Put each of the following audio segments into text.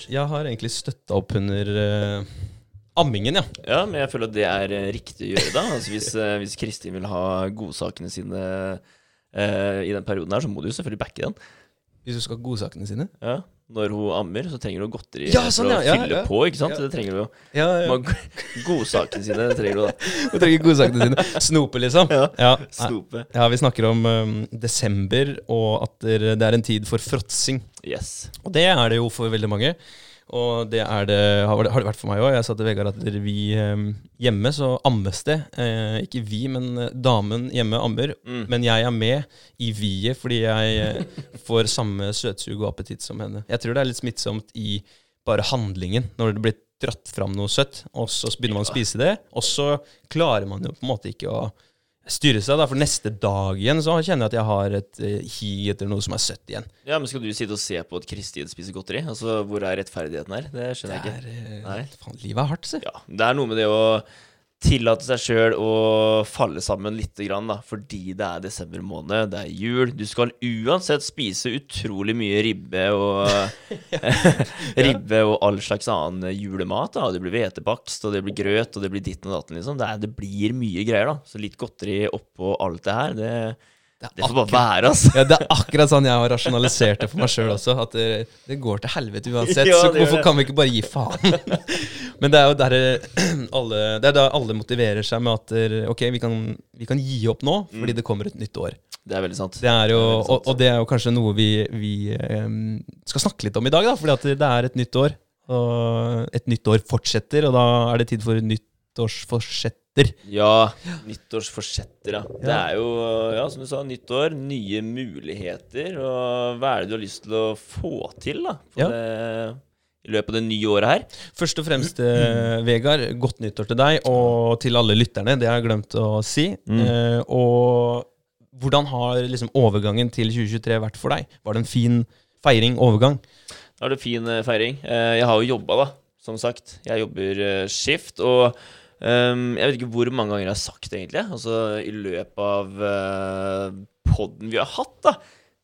gjort? Jeg har egentlig støtta opp under uh, ammingen, ja. Ja, men jeg føler at det er eh, riktig å gjøre, da. Altså, hvis, uh, hvis Kristin vil ha godsakene sine uh, i den perioden her, så må du jo selvfølgelig backe den. Hvis du skal ha godsakene sine. Ja. Når hun ammer, så trenger hun godteri Ja, sånn, for å ja, fylle ja. på, ikke sant? Ja. Det trenger hun jo. Ja, ja. Godsakene sine trenger hun da. Hun trenger godsakene sine. Snope, liksom. Ja. Ja. Snope. ja, vi snakker om um, desember, og at det det er en tid for fråtsing. Yes. Og det er det jo for veldig mange. Og det er det, har det vært for meg òg. Jeg sa til Vegard at vi eh, hjemme så ammes det. Eh, ikke vi, men eh, damen hjemme ammer. Mm. Men jeg er med i viet fordi jeg eh, får samme søtsug og appetitt som henne. Jeg tror det er litt smittsomt i bare handlingen, når det blir dratt fram noe søtt, og så begynner man å spise det, og så klarer man jo på en måte ikke å styre seg, da, for neste dag igjen så kjenner jeg at jeg har et eh, hi etter noe som er søtt igjen. Ja, men skal du sitte og se på at Kristin spiser godteri? Altså, Hvor er rettferdigheten her? Det skjønner jeg Det ikke. er, Nei. eh, faen, livet er hardt, se. Ja, Det er noe med det å tillate seg sjøl å falle sammen lite grann, da, fordi det er desember måned, det er jul. Du skal uansett spise utrolig mye ribbe og Ribbe og all slags annen julemat. da. Det blir hvetebakst, og det blir grøt, og det blir ditten og datten, liksom. Det, er, det blir mye greier, da. Så litt godteri oppå alt det her, det, det får bare være, altså. Ja, Det er akkurat sånn jeg har rasjonalisert det for meg sjøl også. At det, det går til helvete uansett. Ja, så hvorfor kan vi ikke bare gi faen? Men det er jo der eh, alle, det er da alle motiverer seg med at ok, vi kan, vi kan gi opp nå fordi det kommer et nytt år. Det er veldig sant. Det er jo, Mm. Det er sant. og, og det er jo kanskje noe vi, vi skal snakke litt om i dag, da, fordi det er et nytt år. Og et nytt år fortsetter, og da er det tid for nyttårsforsetter. Ja, nyttårsforsetter, ja. Det er jo, ja, som du sa, nyttår, nye muligheter. Og hva er det du har lyst til å få til, da? Ja. det, I løpet av det nye året her? Først og fremst, mm. Vegard, godt nyttår til deg og til alle lytterne. Det har jeg glemt å si. Mm. Eh, og hvordan har liksom overgangen til 2023 vært for deg? Var det en fin feiring, overgang? Da er det fin eh, feiring. Eh, Jeg har jo jobba, da, som sagt. Jeg jobber skift. Og ehm, jeg vet ikke hvor mange ganger jeg har sagt det, egentlig. Altså i løpet av uh, poden vi har hatt, da.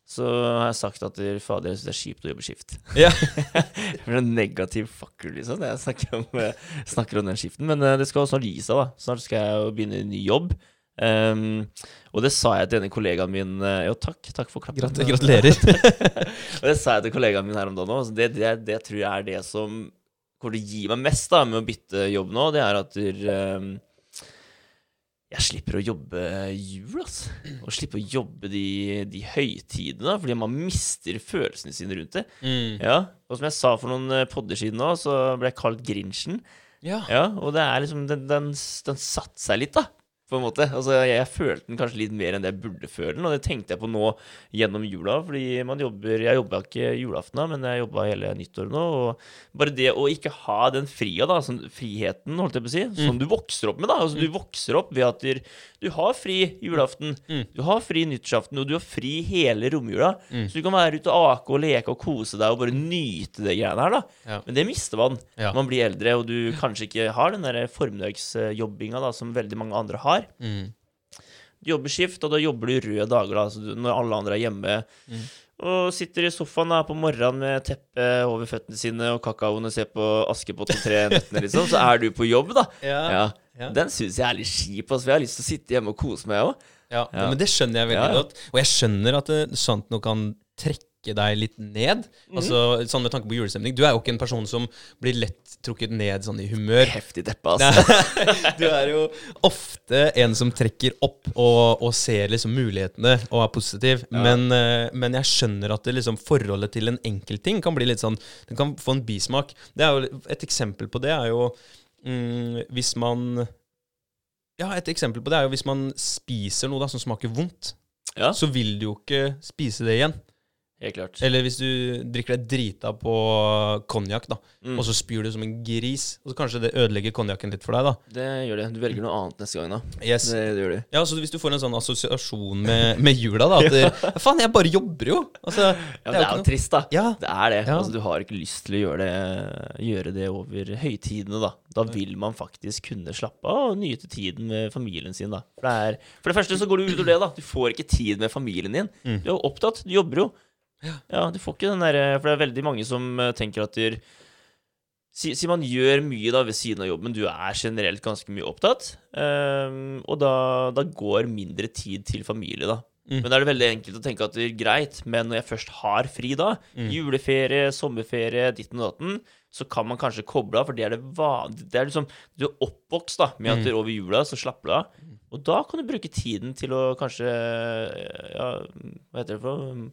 Så har jeg sagt at eh, fader, jeg syns det er kjipt å jobbe skift. Ja. Jeg blir en negativ fucker, liksom, når jeg snakker om, eh, snakker om den skiften. Men uh, det skal snart gi seg, da. Snart skal jeg jo begynne en ny jobb. Um, og det sa jeg til denne kollegaen min eh, Jo, takk. Takk for klappen. Gratulerer. Og det sa jeg til kollegaen min her om dagen òg. Det, det, det tror jeg er det som kommer til å gi meg mest da med å bytte jobb nå. Det er at ehm, jeg slipper å jobbe jul, altså. Og slipper å jobbe de, de høytidene. Fordi man mister følelsene sine rundt det. Mm. Ja, Og som jeg sa for noen eh, podder siden nå, så ble jeg kalt Grinchen. Ja. Ja, og det er liksom Den, den, den satte seg litt, da. På en måte. Altså, jeg, følte den kanskje litt mer enn det jeg burde føle den, og det tenkte jeg på nå gjennom jula. Fordi man jobber Jeg jobba ikke julaften, men jeg jobba hele nyttåret nå. Og bare det å ikke ha den fria, da, sånn, friheten, holdt jeg på å si, som du vokser opp med, da. Altså, du vokser opp ved at du, har fri julaften, du har fri nyttårsaften, og du har fri hele romjula. Så du kan være ute og ake og leke og kose deg og bare nyte det greiene her, da. Ja. Men det mister man. Ja. Man blir eldre, og du kanskje ikke har den der formiddagsjobbinga da, som veldig mange andre har. Mm. Du jobber skift, og da jobber du røde dager da, du, når alle andre er hjemme. Mm. Og sitter i sofaen da på morgenen med teppet over føttene sine og kakaoen og ser på Askepott og tre nøttene, liksom, så er du på jobb, da. Ja. Ja. Ja. Den syns jeg er litt kjip, altså, for jeg har lyst til å sitte hjemme og kose meg, òg. Ja, Ja. men det skjønner jeg veldig godt. Og jeg skjønner at det, sånt noe kan trekke deg litt ned. Mhm. Altså Sånn med tanke på julestemning. Du er jo ikke en person som blir lett trukket ned sånn i humør. Heftig deppa, altså. du er jo ofte en som trekker opp og, og ser liksom mulighetene og er positiv. Men, eh, men jeg skjønner at det liksom forholdet til en enkeltting kan bli litt sånn Den kan få en bismak. Det er jo Et eksempel på det er jo mm, hvis man Ja, et eksempel på det er jo hvis man spiser noe da som smaker vondt, Ja, så vil du jo ikke spise det igjen. Helt klart. Eller hvis du drikker deg drita på konjakk, da, Mm. og så spyr du som en gris, og så kanskje det ødelegger konjakken litt for deg, da. Det gjør det. Du velger noe annet neste gang, da. Yes. Det, det gjør du. Ja, så Hvis du får en sånn assosiasjon med, med jula, da at det, ja, Faen, jeg bare jobber jo! Altså, Ja, men det er jo noe- trist, da. Ja. Det er det. Ja. Altså, du har ikke lyst til å gjøre det, gjøre det over høytidene, da. Da vil man faktisk kunne slappe av og nyte tiden med familien sin, da. For det, er, for det første så går du utover det, da. Du får ikke tid med familien din. Mm. Du er opptatt, du jobber jo. Ja, du får ikke den derre For det er veldig mange som eh, tenker at de Si, si man gjør mye da ved siden av jobben, du er generelt ganske mye opptatt, um, og da, da går mindre tid til familie, da. Mm. Men da er det veldig enkelt å tenke at det er greit, men når jeg først har fri da, Mm. juleferie, sommerferie, ditten og datten, så kan man kanskje koble av, for det er det vanlige Det er liksom Du er oppvokst da med at Mm. er over jula så slapper du av. Og da kan du bruke tiden til å kanskje Ja, hva heter det for?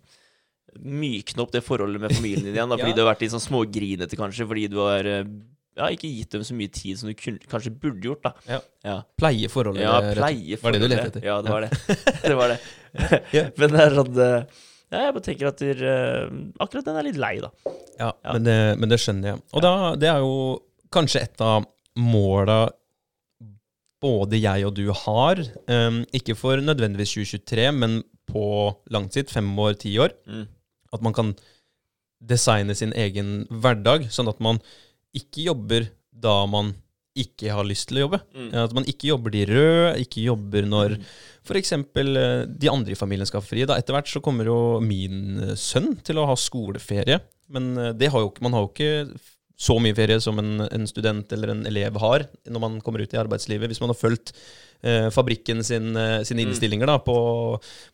Mykne opp det forholdet med familien din igjen, da, fordi Ja. du har vært litt sånn smågrinete, kanskje, fordi du har eh, ja, ikke gitt dem så mye tid som du kunne, kanskje burde gjort, da. Ja. ja. Pleie forholdet. Ja, pleie forholdet. Var det du lette etter? Ja, det var det. det var det. Men det er sånn eh, Ja, jeg bare tenker at der, eh, akkurat den er litt lei, da. Ja, Ja. Men, det, men det skjønner jeg. Og da, det er jo kanskje et av måla både jeg og du har. Um, ikke for nødvendigvis 2023, men på langt sikt, fem år, ti år. Mm. At man kan designe sin egen hverdag, sånn at man ikke jobber da man ikke har lyst til å jobbe. Mm. At man ikke jobber de røde, ikke jobber når f.eks. de andre i familien skal ha fri. Da. Etter hvert så kommer jo min eh, sønn til å ha skoleferie. Men eh, det har jo man har jo ikke så mye ferie som en, en student eller en elev har når man kommer ut i arbeidslivet. Hvis man har fulgt eh, fabrikken sin, eh, sine Mm. innstillinger da, på,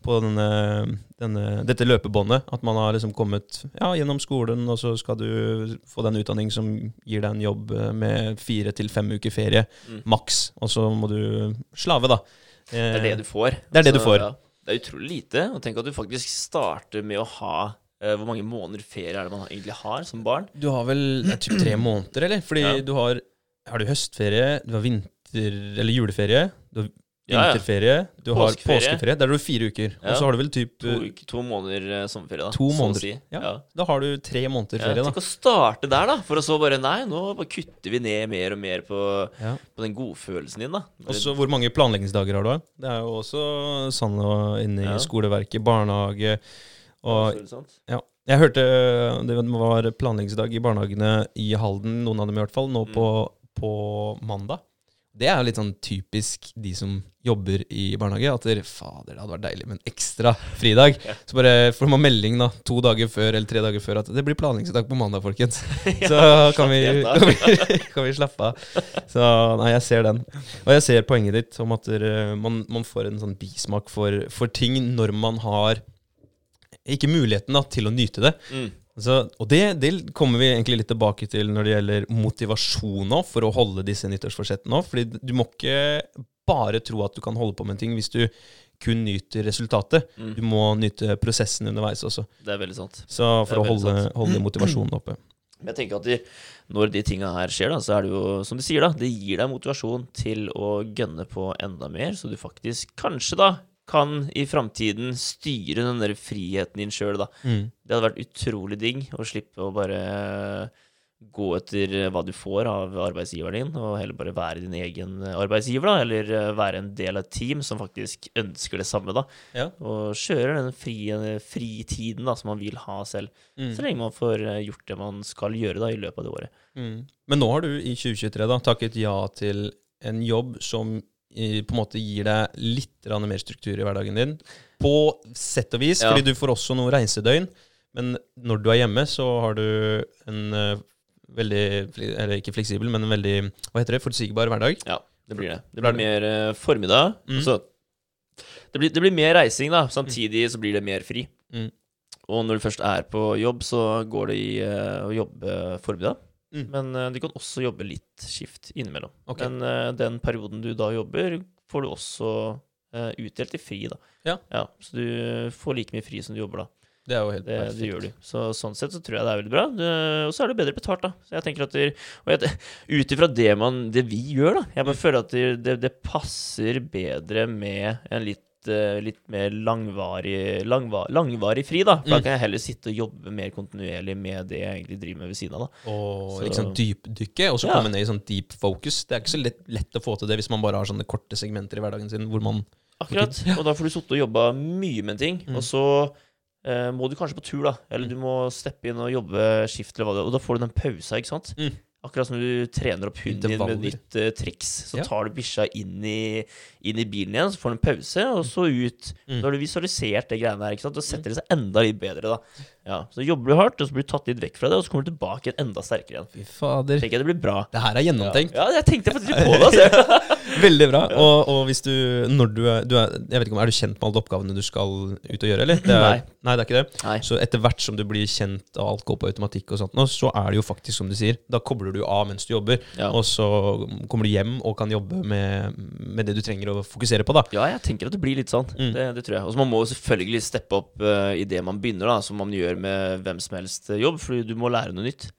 på denne, denne, dette løpebåndet. At man har liksom kommet ja, gjennom skolen, og så skal du få den utdanning som gir deg en jobb eh, med fire til fem uker ferie, Mm. maks. Og så må du slave, da. Det er det du får. Eh, Det er det du får. Ja, det er utrolig lite. Og tenk at du faktisk starter med å ha eh, Hvor mange måneder ferie er det man egentlig har som barn? Du har vel det typ tre måneder, eller? Fordi Ja. du har Har du høstferie, du har vinter... Eller juleferie, du har vinterferie, du har Påskeferie. påskeferie. Der har du fire uker. Ja. Og så har du vel typ To, uker- to måneder eh, sommerferie, da. To måneder. si. Ja. Da har du tre måneder ferie, da. tenk å starte der, da. For å så bare Nei, nå bare kutter vi ned mer og mer på, på den godfølelsen din, da. Og så hvor mange planleggingsdager har du? Det er jo også å- inne i skoleverket, barnehage og Ja. Jeg hørte det var planleggingsdag i barnehagene i Halden, noen av dem i hvert fall, nå Mm. på, på mandag. Det er jo litt sånn typisk de som jobber i barnehage. At der, fader, det hadde vært deilig med en ekstra fridag. Ja. Så bare får man melding da, to dager før eller tre dager før at det blir planleggingsdag på mandag, folkens. Så kan vi, kan, vi, kan vi slappe av. Så nei, jeg ser den. Og jeg ser poenget ditt om at der, man, man får en sånn bismak for, for ting når man har ikke muligheten da, til å nyte det. Mm. Så, og det, det kommer vi egentlig litt tilbake til når det gjelder motivasjon nå, for å holde disse nyttårsforsettene òg. Fordi du må ikke bare tro at du kan holde på med en ting hvis du kun nyter resultatet. Mm. Du må nyte prosessen underveis også. Det er veldig sant. Så for å holde, holde motivasjonen oppe. Jeg tenker at de, når de tinga her skjer, da, så er det jo som du sier, da, det gir deg motivasjon til å gønne på enda mer, så du faktisk kanskje da kan i framtiden styre den der friheten din sjøl, da. Mm. Det hadde vært utrolig digg å slippe å bare gå etter hva du får av arbeidsgiveren din, og heller bare være din egen arbeidsgiver, da, eller eh, være en del av et team som faktisk ønsker det samme, da. Ja. Og kjøre den frie, fritiden da, som man vil ha selv. Mm. Så lenge man får eh, gjort det man skal gjøre da, i løpet av det året. Mm. Men nå har du i 2023 da, takket ja til en jobb som på en måte gir deg litt mer struktur i hverdagen din. På sett og vis, Ja. fordi du får også noen reisedøgn. Men når du er hjemme, så har du en uh, veldig Eller ikke fleksibel, men en veldig hva heter det, forutsigbar hverdag. Ja, det blir det. Det Blir mer uh, formiddag. Mm. så- det, blir, det blir mer reising, da. Samtidig så blir det mer fri. Mm. Og når du først er på jobb, så går det i uh, å jobbe formiddag. Mm. Men uh, du kan også jobbe litt skift innimellom. Okay. Men uh, den perioden du da jobber, får du også uh, utdelt i fri, da. Ja. Så du får like mye fri som du jobber da. Det er jo helt Det, perfekt. det gjør du. Så sånn sett så tror jeg det er veldig bra. Det, og så er det bedre betalt, da. Så jeg tenker at Og ut ifra det, man- det vi gjør, da Jeg bare føler at det, det, passer bedre med en litt eh, Litt mer langvarig, langva, langvarig fri, da. For da Mm. kan jeg heller sitte og jobbe mer kontinuerlig med det jeg egentlig driver med ved siden av. da Og Så- liksom dypdykke, og så Ja. komme ned i sånn deep focus. Det er ikke så lett, lett å få til det hvis man bare har sånne korte segmenter i hverdagen sin hvor man Akkurat. Og da får du sittet og jobba mye med en ting, Mm. og så eh, må du kanskje på tur, da. Eller Mm. du må steppe inn og jobbe skift, eller hva det er. Og da får du den pausa, ikke sant. Mm. Akkurat som du trener opp hunden din med et nytt uh, triks. Så Ja. tar du bikkja inn i, inn i bilen igjen, så får du en pause, og så ut. Mm. Da har du visualisert det greiene her, ikke sant. Da setter det seg enda litt bedre, da. Ja, Så jobber du hardt, og så blir du tatt litt vekk fra det, og så kommer du tilbake igjen enda sterkere igjen. Fy fader. Tenker jeg det blir bra. Det her er gjennomtenkt. Ja, jeg tenkte faktisk litt på det. Altså. Veldig bra. Og, og hvis du Når du er, du er Jeg vet ikke om Er du kjent med alle oppgavene du skal ut og gjøre, eller? Er, Nei. Nei, det er ikke det. Nei. Så etter hvert som du blir kjent og alt går på automatikk, og sånt, nå, så er det jo faktisk som du sier. Da kobler du av mens du jobber, Ja. og så kommer du hjem og kan jobbe med, med det du trenger å fokusere på. da Ja, jeg tenker at det blir litt sånn. Mm. Det, det tror jeg. Og så Man må selvfølgelig steppe opp uh, i det man begynner, da som man gjør med hvem som helst jobb, fordi du må lære noe nytt.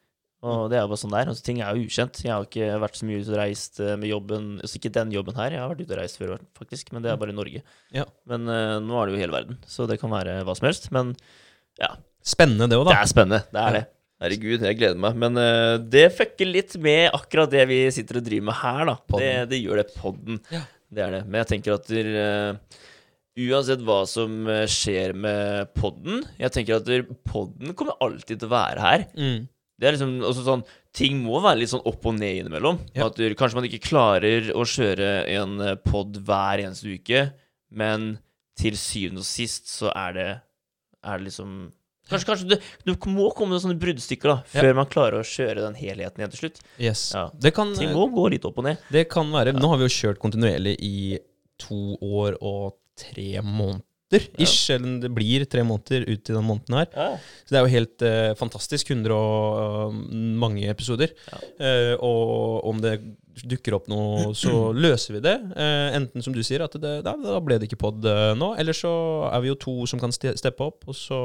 Og det er jo bare sånn der. Altså, ting er jo ukjent. Jeg har ikke vært så mye ute og reist eh, med jobben Altså ikke den jobben her, jeg har vært ute og reist før, faktisk, men det er bare i Norge. Ja. Men uh, nå er det jo hele verden, så det kan være hva som helst. Men ja. Spennende, det òg, det er spennende. Det er det. Herregud, jeg gleder meg. Men uh, det fucker litt med akkurat det vi sitter og driver med her, da. Det, det gjør det podden. Ja. Det er det. Men jeg tenker at eh, uansett hva som eh, skjer med podden Jeg tenker at podden kommer alltid til å være her. Mm. Det er liksom også sånn Ting må være litt sånn opp og ned innimellom. Ja. At du, kanskje man ikke klarer å kjøre en eh, pod hver eneste uke, men til syvende og sist så er det Er det liksom Kanskje, kanskje det, det må komme noen sånne bruddstykker da Ja. før man klarer å kjøre den helheten igjen til slutt. Yes. Ja. Det, kan, Ting må gå litt opp og ned. det kan være Nå har vi jo kjørt kontinuerlig i to år og tre måneder. Ish, eller det blir tre måneder ut i den måneden her. Ja. Så det er jo helt eh, fantastisk. 100 og uh, mange episoder. Ja. Eh, og om det dukker opp noe, så løser vi det. Eh, enten som du sier, at det, da, da ble det ikke pod eh, nå. Eller så er vi jo to som kan ste steppe opp, og så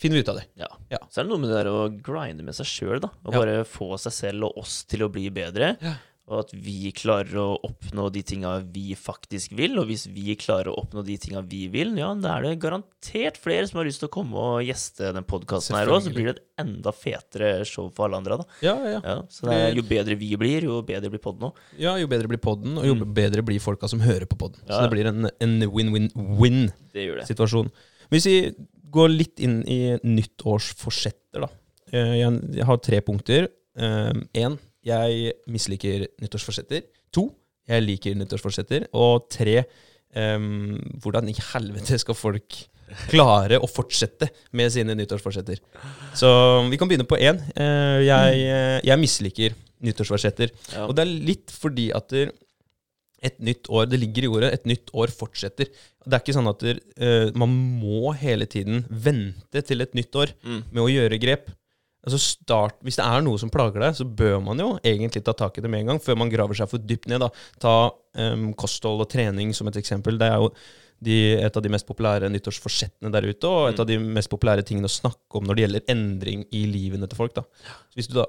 finner vi ut av det. Ja. Ja. Så er det noe med det der å grinde med seg sjøl, da. Og bare få seg selv og oss til å bli bedre. Ja. Og at vi klarer å oppnå de tinga vi faktisk vil. Og hvis vi klarer å oppnå de tinga vi vil, ja, da er det garantert flere som har lyst til å komme og gjeste den podkasten her òg. Så blir det et enda fetere show for alle andre, da. Ja, ja. Ja, så det er, jo bedre vi blir, jo bedre blir podden òg. ja jo bedre blir podden, og jo bedre blir folka som hører på podden. Så Ja. det blir en en win-win-win. Det gjør det. situasjon. Hvis vi går litt inn i nyttårsforsetter, da. Eh, Jeg jeg har tre punkter. Én, jeg misliker nyttårsforsetter. To, jeg liker nyttårsforsetter. Og tre, um, hvordan i helvete skal folk klare å fortsette med sine nyttårsforsetter? Så vi kan begynne på én. Uh, Jeg, eh, jeg misliker nyttårsforsetter. Ja. Og det er litt fordi at et nytt år Det ligger i ordet 'et nytt år fortsetter'. Det er ikke sånn at eh, man må hele tiden vente til et nytt år Mm. med å gjøre grep. Altså start, Hvis det er noe som plager deg, så bør man jo egentlig ta tak i det med en gang, før man graver seg for dypt ned. da. Ta um, kosthold og trening som et eksempel. Det er jo de, et av de mest populære nyttårsforsettene der ute, og et Mm. av de mest populære tingene å snakke om når det gjelder endring i livene til folk. da. Så hvis du da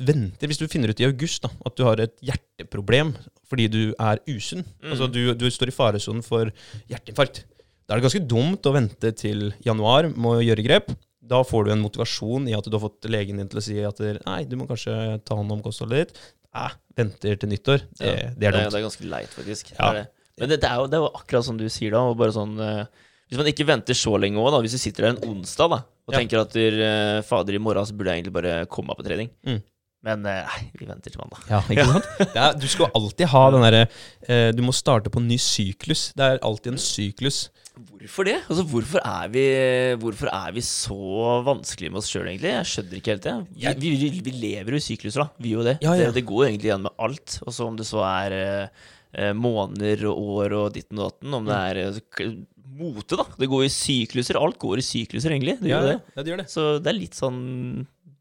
venter, hvis du finner ut i august da, at du har et hjerteproblem fordi du er usunn, Mm. altså du, du står i faresonen for hjerteinfarkt, da er det ganske dumt å vente til januar med å gjøre grep. Da får du en motivasjon i at du har fått legen din til å si at nei, du må kanskje ta hånd om kostholdet ditt. Nei, venter til nyttår. Det, Ja. det er dumt. Det er ganske leit, faktisk. Ja. Det det. Men det, er jo, det er jo akkurat som du sier, da. Bare sånn eh, Hvis man ikke venter så lenge òg. Hvis du sitter der en onsdag da og Ja. tenker at eh, fader, i morgen så burde jeg egentlig bare komme meg på trening. Mm. Men eh, nei, vi venter til mandag. Ja, ikke sant? Er, du skal alltid ha den derre eh, Du må starte på en ny syklus. Det er alltid en syklus. Hvorfor det? Altså, hvorfor er vi, hvorfor er vi så vanskelige med oss sjøl, egentlig? Jeg skjønner ikke helt det. Vi, vi, vi, lever jo i sykluser, da. Vi gjør jo det. Ja, ja. det. Det går egentlig igjen med alt. Og så om det så er eh, eh, måneder og år og ditten og datten. Om det Mm. er eh, mote, da. Det går i sykluser. Alt går i sykluser, egentlig. Det ja, det. ja, det gjør det. Så det er litt sånn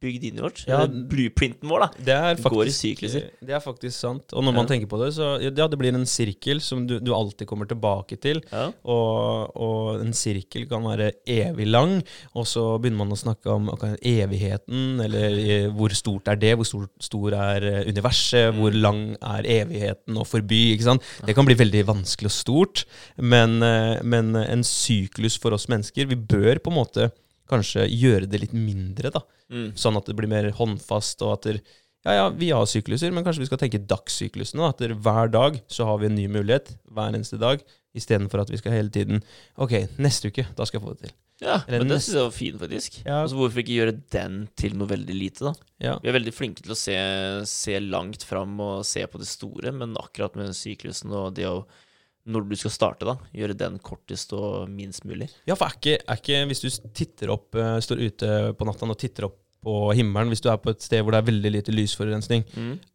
bygd inn i vårt. Ja. Blueprinten vår, da. Det Det går i sykluser. det er faktisk sant. Og når man Ja. tenker på det, så ja, det blir en sirkel som du, du alltid kommer tilbake til. Ja. Og, og en sirkel kan være evig lang, og så begynner man å snakke om okay, evigheten, eller eh, hvor stort er det, hvor stor, stor er eh, universet, hvor lang er evigheten å forby, ikke sant? Det kan bli veldig vanskelig og stort, men, eh, men en syklus for oss mennesker, vi bør på en måte kanskje gjøre det litt mindre, da. Mm. Sånn at det blir mer håndfast, og at der, ja, ja, vi har sykluser, men kanskje vi skal tenke dagssyklusene. da, At der, hver dag så har vi en ny mulighet, hver eneste dag, istedenfor at vi skal hele tiden Ok, neste uke, da skal jeg få det til. Ja, Eller men det synes syns jeg var fint, faktisk. Ja. Altså, hvorfor ikke gjøre den til noe veldig lite, da? Ja, Vi er veldig flinke til å se, se langt fram og se på det store, men akkurat med syklusen og det å når du skal starte, da. Gjøre den kortest og minst mulig. Ja, for er ikke, er ikke Hvis du titter opp, eh, står ute på natta og titter opp på himmelen, hvis du er på et sted hvor det er veldig lite lysforurensning,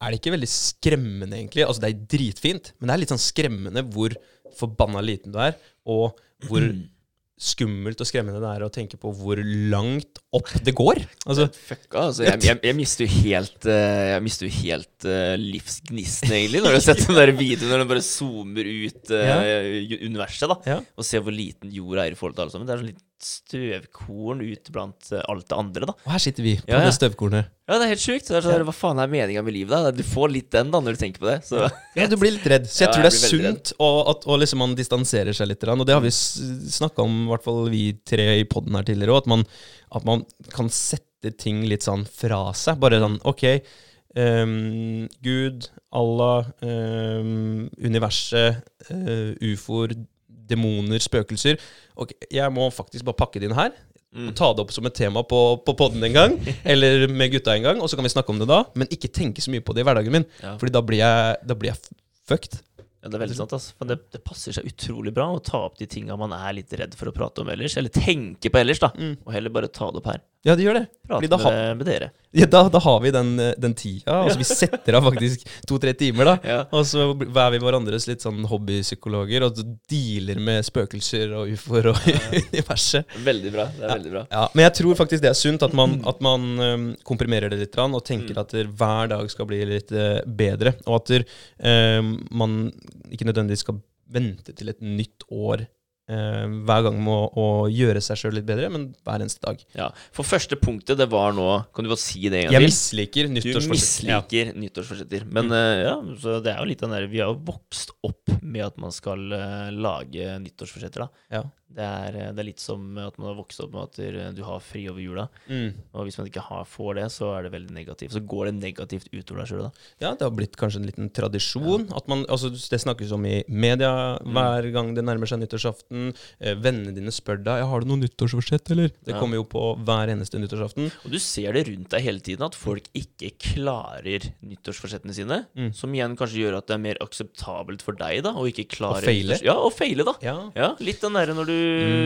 er det ikke veldig skremmende, egentlig? Altså, det er dritfint, men det er litt sånn skremmende hvor forbanna liten du er, og hvor skummelt og skremmende det er å tenke på hvor langt opp det går. Altså, Fucka, altså. Jeg, jeg, jeg mister jo helt eh, Jeg mister jo helt uh, livsgnisten, egentlig, når du har sett den der videoen når den bare zoomer ut eh, universet, da. Ja. Og ser hvor liten jorda er i forhold til alle sammen. Det er sånn litt støvkorn ut blant eh, alt det andre, da. og her sitter vi på Ja, ja. det støvkornet. Ja, det er helt sjukt. Det er Hva faen er meninga med livet, da? Du får litt den, da, når du tenker på det. Så Ja, du blir litt redd. Så jeg Ja, tror det er jeg blir veldig sunt og at, og liksom man distanserer seg litt. Og det har vi snakka om, i hvert fall vi tre i poden her tidligere òg, at, man- at man kan sette ting litt sånn fra seg. Bare sånn OK. Um, Gud, Allah, um, universet, uh, ufoer, demoner, spøkelser. Ok, jeg må faktisk bare pakke det inn her. Mm. Og ta det opp som et tema på, på podden en gang, eller med gutta en gang, og så kan vi snakke om det da. Men ikke tenke så mye på det i hverdagen min, Ja. Fordi da blir jeg, da blir jeg fucked. Ja, det er veldig sant. Altså. Men det, det passer seg utrolig bra å ta opp de tinga man er litt redd for å prate om ellers, eller tenke på ellers, da. Mm. Og heller bare ta det opp her. Ja, det gjør det. Prate da, med, dere. ja, da, da har vi den, eh, den tida. Altså vi setter av faktisk to-tre timer, da. Ja. Og så er vi hverandres litt sånn hobbypsykologer og dealer med spøkelser og ufoer og universet. Veldig bra. Det er veldig bra. Ja, men jeg tror faktisk det er sunt at man, at man um, komprimerer det litt og tenker at der, hver dag skal bli litt uh, bedre. Og at øhm, man ikke nødvendigvis skal vente til et nytt år øhm, hver gang med å, å gjøre seg sjøl litt bedre, men hver eneste dag. Ja. For første punktet, det var nå Kan du bare si det en gang Jeg misliker nyttårsforsetter. Du nyttårsforsett. Ja. misliker nyttårsforsetter. Men eh, ja, så det er jo litt den der Vi har jo vokst opp med at man skal eh, lage nyttårsforsetter, da. Ja. Det er, eh, det er litt som at man har vokst opp med at eh, du har fri over jula. Mm. Og hvis man ikke har, får det, så er det veldig negativt. Så går det negativt utover deg sjøl, da. ja, det har blitt kanskje en liten tradisjon. At man, altså, det snakkes om i media hver gang det nærmer seg nyttårsaften. Eh, vennene dine spør deg ja, har du noe nyttårsforsett, eller? Det Ja. kommer jo på hver eneste nyttårsaften. Og du ser det rundt deg hele tiden, at folk ikke klarer nyttårsforsettene sine. Mm. Som igjen kanskje gjør at det er mer akseptabelt for deg, da, å ikke klare Å feile? Ja, å feile, da. Ja. Ja, litt den derre når du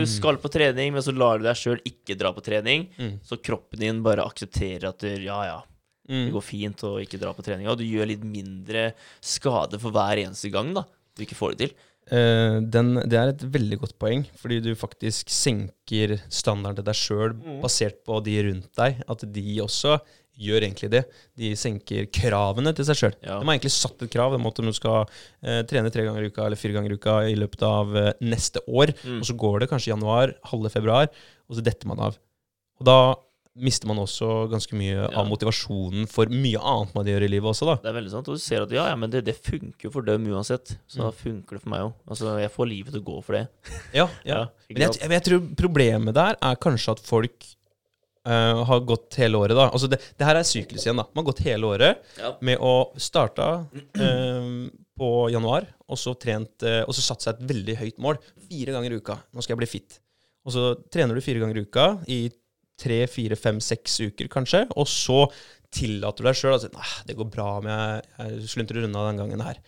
skal på trening, men så lar du deg sjøl ikke dra på trening. Mm. Så kroppen din bare aksepterer at du, ja, ja, det Mm. går fint å ikke dra på trening. Og du gjør litt mindre skade for hver eneste gang da du ikke får det til. Uh, den, det er et veldig godt poeng, fordi du faktisk senker standarden til deg sjøl basert på de rundt deg. At de også gjør egentlig det. De senker kravene til seg sjøl. Ja. De har egentlig satt et krav om at du skal eh, trene tre ganger i uka eller fire ganger i uka i løpet av eh, neste år. Mm. Og så går det kanskje januar, halve februar, og så detter man av. Og da mister man også ganske mye Ja. av motivasjonen for mye annet man gjør i livet også, da. Det er veldig sant. Og du ser at ja, ja, men det, det funker jo for dem uansett. Så da Mm. funker det for meg òg. Altså, jeg får livet til å gå for det. Ja, ja. ja Men jeg, jeg, jeg tror problemet der er kanskje at folk eh, har gått hele året, da. Altså det, det her er syklus igjen, da. Man har gått hele året Ja. med å starta uh, på januar, og så trent uh, Og så satt seg et veldig høyt mål. Fire ganger i uka. Nå skal jeg bli fit. Og så trener du fire ganger i uka i tre, fire, fem, seks uker, kanskje. Og så tillater du deg sjøl at «Nei, det går bra om jeg, jeg sluntrer unna den gangen her.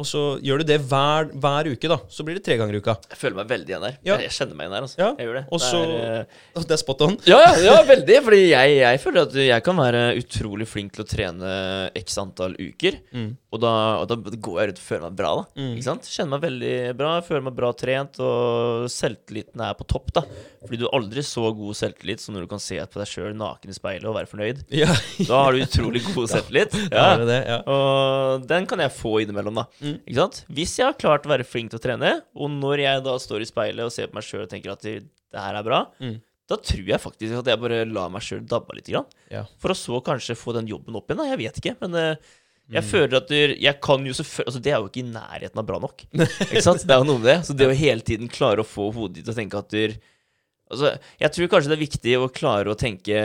Og så gjør du det hver, hver uke, da. Så blir det tre ganger i uka. Jeg føler meg veldig igjen der. Ja. Jeg, kjenner meg igjen der. Altså. Ja. Jeg gjør det. Og Det så- er, eh, det er spot on. Ja, ja, ja, veldig. Fordi jeg, jeg føler at jeg kan være utrolig flink til å trene x antall uker. Mm. Og da, og da går jeg rundt og føler meg bra, da. Mm. Ikke sant? Kjenner meg veldig bra, føler meg bra trent, og selvtilliten er på topp, da. Fordi du har aldri så god selvtillit som når du kan se på deg sjøl naken i speilet og være fornøyd. Ja, Da har du utrolig god selvtillit. ja. Ja. er det. Og den kan jeg få innimellom, da. Mm. Ikke sant? Hvis jeg har klart å være flink til å trene, og når jeg da står i speilet og ser på meg sjøl og tenker at det, her er bra, Mm. da tror jeg faktisk at jeg bare lar meg sjøl dabbe litt. Grann. Ja. For å så kanskje få den jobben opp igjen. Da. Jeg vet ikke. Men eh, jeg Mm. føler at jeg kan jo selvfølgelig altså Det er jo ikke i nærheten av bra nok. Ikke sant? Det er jo noe med det. Så det å hele tiden klare å få hodet ditt til å tenke at du Altså, jeg tror kanskje det er viktig å klare å tenke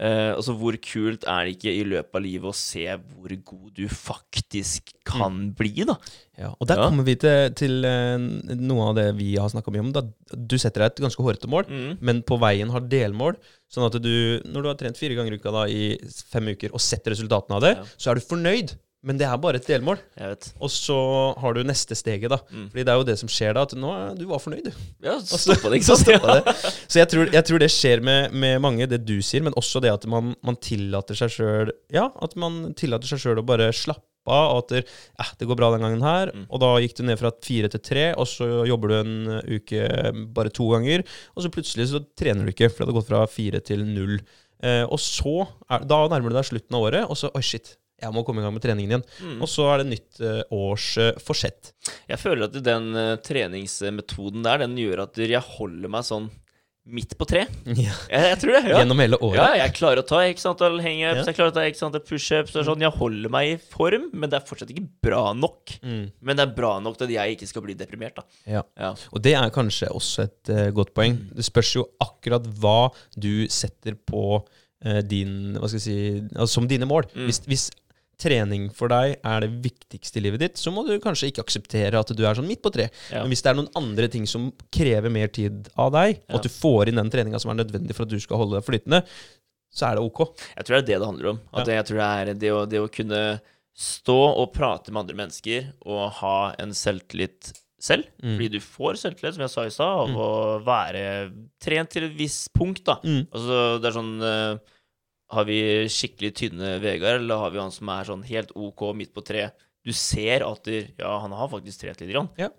eh, Altså, hvor kult er det ikke i løpet av livet å se hvor god du faktisk kan bli, da? Ja, og der Ja. kommer vi til, til uh, noe av det vi har snakka mye om. Da du setter deg et ganske hårete mål, Mm. men på veien har delmål. Sånn at du, når du har trent fire ganger i uka da, i fem uker og sett resultatene av det, Ja. så er du fornøyd Men det er bare et delmål. Jeg vet. Og så har du neste steget, da. Mm. Fordi det er jo det som skjer da, at nå du var fornøyd, du. Ja, stoppa det, ikke Så sant? det. Så jeg tror, jeg tror det skjer med, med mange, det du sier, men også det at man, man tillater seg sjøl Ja, at man tillater seg sjøl å bare slappe av, og at det, eh, det går bra den gangen her. Mm. Og da gikk du ned fra fire til tre, og så jobber du en uke bare to ganger. Og så plutselig så trener du ikke, for det hadde gått fra fire til null. Eh, og så, er, da nærmer du deg slutten av året, og så Oi, shit. Jeg må komme i gang med treningen igjen. Mm. Og så er det nytt eh, års eh, forsett. Jeg føler at den eh, treningsmetoden der, den gjør at jeg holder meg sånn midt på tre. Ja. Jeg, jeg tror det. ja. Gjennom hele året. Ja, jeg klarer å ta x antall hangups, Ja. jeg klarer å ta x antall pushups. og Sånn. Jeg holder meg i form, men det er fortsatt ikke bra nok. Mm. Men det er bra nok til at jeg ikke skal bli deprimert. da Ja. Ja. Og det er kanskje også et uh, godt poeng. Det spørs jo akkurat hva du setter på din Hva skal jeg si altså, Som dine mål. Mm. Hvis, hvis trening for deg er det viktigste i livet ditt, så må du kanskje ikke akseptere at du er sånn midt på tre. Ja. Men hvis det er noen andre ting som krever mer tid av deg, og Ja. at du får inn den treninga som er nødvendig for at du skal holde deg flytende, så er det ok. Jeg tror det er det det handler om. At Jeg tror det er det å, det å kunne stå og prate med andre mennesker og ha en selvtillit selv. Mm. Fordi du får selvtillit, som jeg sa i stad, av Mm. å være trent til et visst punkt. da Mm. Altså, det er sånn eh, Har vi skikkelig tynne Vegard, eller har vi han som er sånn helt OK midt på tre? Du ser at der, ja, han har faktisk trent litt. Grann. Ja.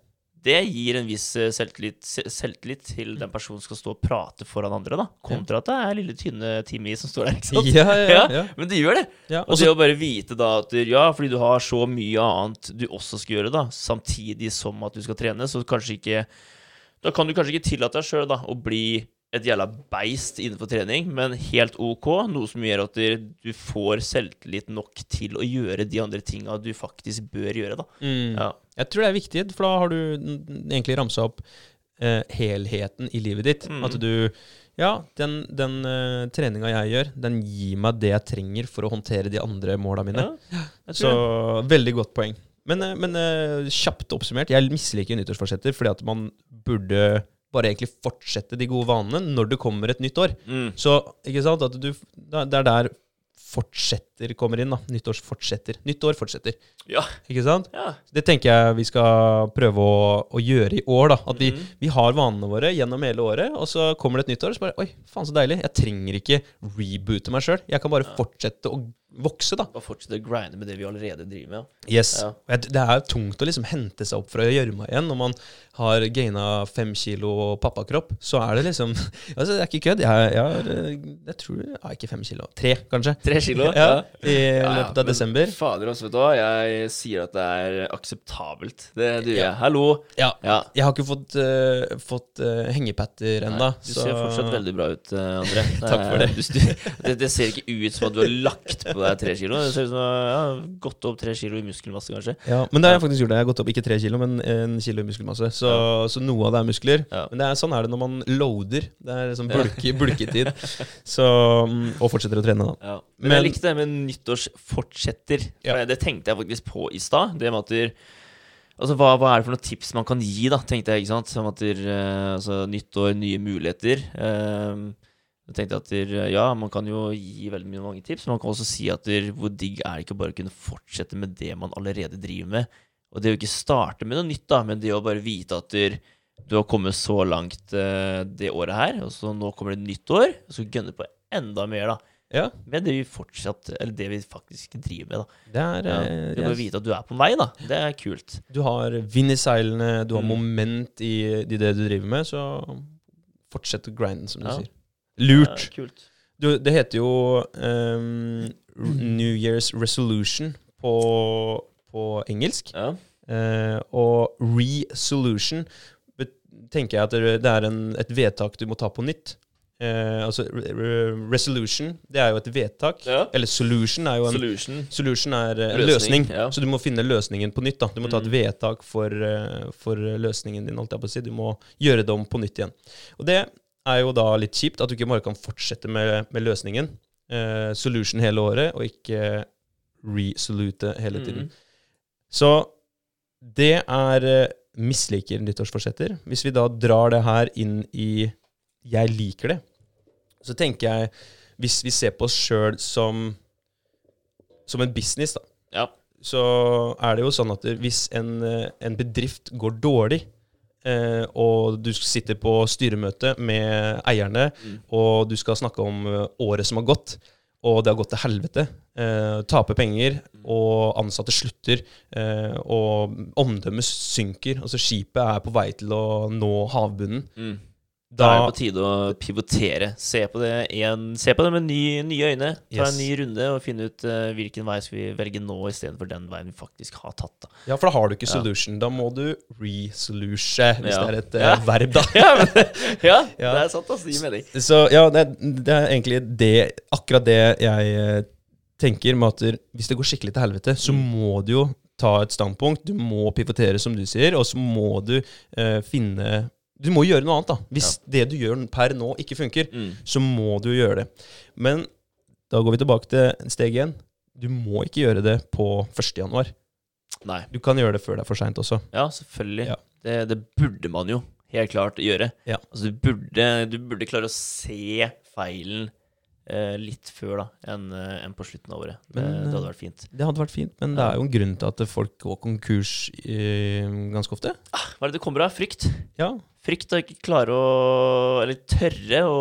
Det gir en viss eh, selvtillit, selvtillit til den personen som skal stå og prate foran andre, da. Kontra at det er lille, tynne Timmy som står der, ikke sant? Ja, ja, Ja. Men det gjør det. Og det å bare vite da at ja, fordi du har så mye annet du også skal gjøre, da, samtidig som at du skal trene, så kanskje ikke Da kan du kanskje ikke tillate deg sjøl å bli et jævla beist innenfor trening, men helt OK. Noe som gjør at du får selvtillit nok til å gjøre de andre tinga du faktisk bør gjøre, da. Mm. Ja. Jeg tror det er viktig, for da har du egentlig ramsa opp eh, helheten i livet ditt. Mm. At du Ja, den, den uh, treninga jeg gjør, den gir meg det jeg trenger for å håndtere de andre måla mine. ja Så det. veldig godt poeng. Men, eh, men uh, kjapt oppsummert, jeg misliker nyttårsforsetter fordi at man burde bare egentlig fortsette de gode vanene når det kommer et nytt år. Mm. Så ikke sant, at du, det er der fortsetter kommer inn. da, Nyttår fortsetter. Nyttår fortsetter. Ja. Ikke sant? ja. Det tenker jeg vi skal prøve å, å gjøre i år. da, At vi, Mhm. vi har vanene våre gjennom hele året, og så kommer det et nytt år, og så bare Oi, faen så deilig. Jeg trenger ikke reboote meg sjøl. Jeg kan bare fortsette å vokse, da. Bare fortsette å grinde med det vi allerede driver med. Yes. Ja. Det er tungt å liksom hente seg opp fra gjørma igjen når man har gaina fem kilo pappakropp. Så er det liksom altså, Det er ikke kødd. Jeg, jeg, har, eh, jeg tror ja, Ikke fem kilo. Tre, kanskje. Tre kilo? Ja, I Ja, ja, løpet av desember. Fader også, vet du hva. Jeg sier at det er akseptabelt. Det, det gjør Ja. jeg. Hallo. Ja. Ja. Jeg har ikke fått, uh, fått uh, hengepatter ennå. Du ser fortsatt veldig bra ut, uh, André. Takk for det. Du, du, det. Det ser ikke ut som at du har lagt på deg tre kilo. Det ser ut som ja, gått opp tre kilo i muskelmasse, kanskje. Ja, men det har jeg faktisk gjort. det. Jeg har gått opp ikke tre kilo, men en kilo i muskelmasse. Så, så noe av det er muskler. Ja. Men det er, sånn er det når man loader. Det er sånn bulke, bulketid. Så, mm, og fortsetter å trene, da. Ja. Men, Men- jeg likte det med nyttårsfortsetter. For Ja. Det tenkte jeg faktisk på i stad. Det med at der, Altså, hva, hva er det for noen tips man kan gi, da, tenkte jeg. ikke sant? Som at der, eh, altså, Nyttår, nye muligheter. Eh, jeg tenkte at der, ja, Man kan jo gi veldig mye mange tips, men man kan også si at der, hvor digg er det ikke bare å kunne fortsette med det man allerede driver med. Og det å ikke starte med noe nytt, da, men det å bare vite at der, du har kommet så langt uh, det året her, og så nå kommer det et nytt år, og så gønne på enda mer, da. Ja, Med det vi fortsatt Eller det vi faktisk driver med, da. det er Ja, du må yes. vite at du er på vei, da. Det er kult. Du har vind i seilene, du har Mm. moment i, i det du driver med, så fortsett å grinde, som du Ja. sier. Lurt. kult. Du, det heter jo um, New Year's Resolution på, på engelsk. Ja. Uh, og resolution tenker jeg at det er en, et vedtak du må ta på nytt. Eh, altså re re resolution, det er jo et vedtak. Ja. Eller solution er jo en Solution. Solution er eh, en Løsning, løsning, ja. så du må finne løsningen på nytt. da. Du må ta et Mm. vedtak for, eh, for løsningen din. Alt jeg på å si. Du må gjøre det om på nytt igjen. Og det er jo da litt kjipt, at du ikke bare kan fortsette med, med løsningen. Eh, solution hele året, og ikke resolute hele tiden. Mm. Så det er eh, misliker nyttårsforsetter. Hvis vi da drar det her inn i 'jeg liker det', så tenker jeg Hvis vi ser på oss sjøl som, som en business, da, Ja. så er det jo sånn at hvis en, en bedrift går dårlig, eh, og du sitter på styremøte med eierne, Mm. og du skal snakke om eh, året som har gått, og det har gått til helvete, eh, taper penger, og ansatte slutter, eh, og omdømmet synker, altså skipet er på vei til å nå havbunnen, Mm. Da er det på tide å pivotere. Se på det, en, se på det med ny, nye øyne. Ta Yes. en ny runde og finne ut uh, hvilken vei skal vi velge nå, istedenfor den veien vi faktisk har tatt. Da. Ja, for da har du ikke Ja. solution. Da må du resolution, hvis Ja. det er et eh, Ja. verb, da. Ja, men, ja, Ja. det er sant. Altså, gir mening. Så ja, det, det er egentlig det, akkurat det jeg eh, tenker med at hvis det går skikkelig til helvete, så Mm. må du jo ta et standpunkt. Du må pivotere, som du sier, og så må du uh, finne Du må gjøre noe annet, da. Hvis det du gjør per nå, ikke funker, Mm. så må du gjøre det. Men da går vi tilbake til steg én. Du må ikke gjøre det på 1. januar. Nei. Du kan gjøre det før det er for seint også. Ja, selvfølgelig. Ja. Det, det burde man jo helt klart gjøre. Ja. Altså, du, burde, du burde klare å se feilen eh, litt før da enn en på slutten av året. Det, Men, det hadde eh, vært fint. Det hadde vært fint, men det er jo en grunn til at folk går konkurs eh, ganske ofte. Hva er det det kommer av? Frykt? Ja, Frykt å ikke klare å Eller tørre å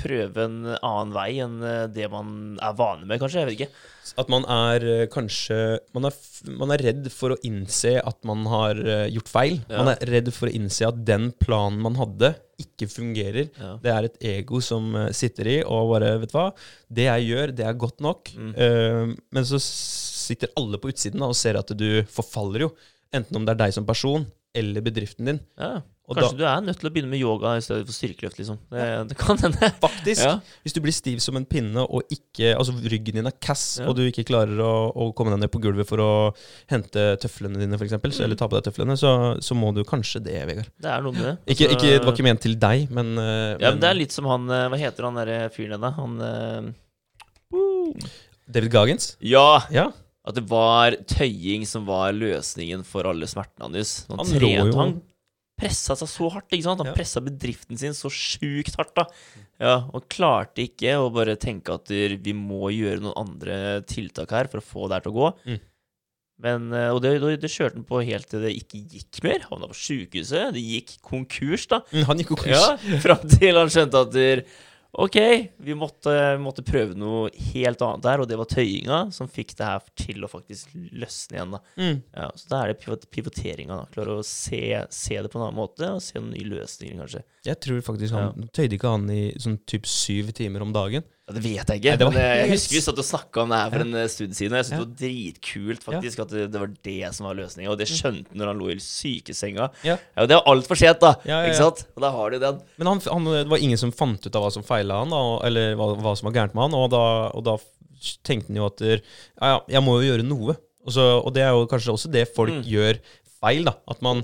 prøve en annen vei enn eh, det man er vane med, kanskje. Jeg vet ikke. At man er eh, kanskje man er, man er redd for å innse at man har eh, gjort feil. Ja. Man er redd for å innse at den planen man hadde, ikke fungerer. Ja. Det er et ego som sitter i og bare Vet du hva? Det jeg gjør, det er godt nok. Mm. Men så sitter alle på utsiden da, og ser at du forfaller jo. Enten om det er deg som person eller bedriften din. Ja. Kanskje du er nødt til å begynne med yoga i stedet for styrkeløft, liksom. Det, det kan hende. Faktisk. Ja. Hvis du blir stiv som en pinne, og ikke, altså ryggen din er cass, Ja. og du ikke klarer å, å komme deg ned på gulvet for å hente tøflene dine, f.eks., Mm. eller ta på deg tøflene, så, så må du kanskje det, Vegard. Det er noe med det. Ikke, Altså- ikke, det var ikke ment til deg, men, eh, Ja, men det er litt som han eh, Hva heter han derre fyren igjen, da? Han uh, David Gagens? Ja! Ja. At det var tøying som var løsningen for alle smertene hans. Han, Han trent, han pressa seg så hardt. ikke sant? Han Ja. pressa bedriften sin så sjukt hardt. da Ja, Og klarte ikke å bare tenke at vi må gjøre noen andre tiltak her for å få det her til å gå. Mm. Men, eh, Og det, det, kjørte han på helt til det ikke gikk mer. Havna på sjukehuset. Det gikk konkurs, da. Mm, Han gikk konkurs. Ja, Fram til han skjønte at OK, vi måtte, måtte prøve noe helt annet der, og det var tøyinga som fikk det her til å faktisk løsne igjen. da Mm. ja, Så da er det pivot pivoteringa. da Klare å se, se det på en annen måte, og se noen nye løsninger, kanskje. Jeg tror faktisk han tøyde ikke han i sånn typ syv timer om dagen. Ja, det vet jeg ikke. Nei, men eh, jeg husker vi satt og snakka om det her for en stund siden. Og jeg syntes det var dritkult faktisk at det, det var det som var løsninga. Og det skjønte han når han lå i sykesenga. Ja. Ja, Det var altfor sent, da. Ikke sant? Og da har du den. Men han, han, det var ingen som fant ut av hva som feila han, da, eller hva, hva som var gærent med han. Og da, og da tenkte han jo at ja, ja, jeg må jo gjøre noe. Og, så, og det er jo kanskje også det folk Mm. gjør feil. da At man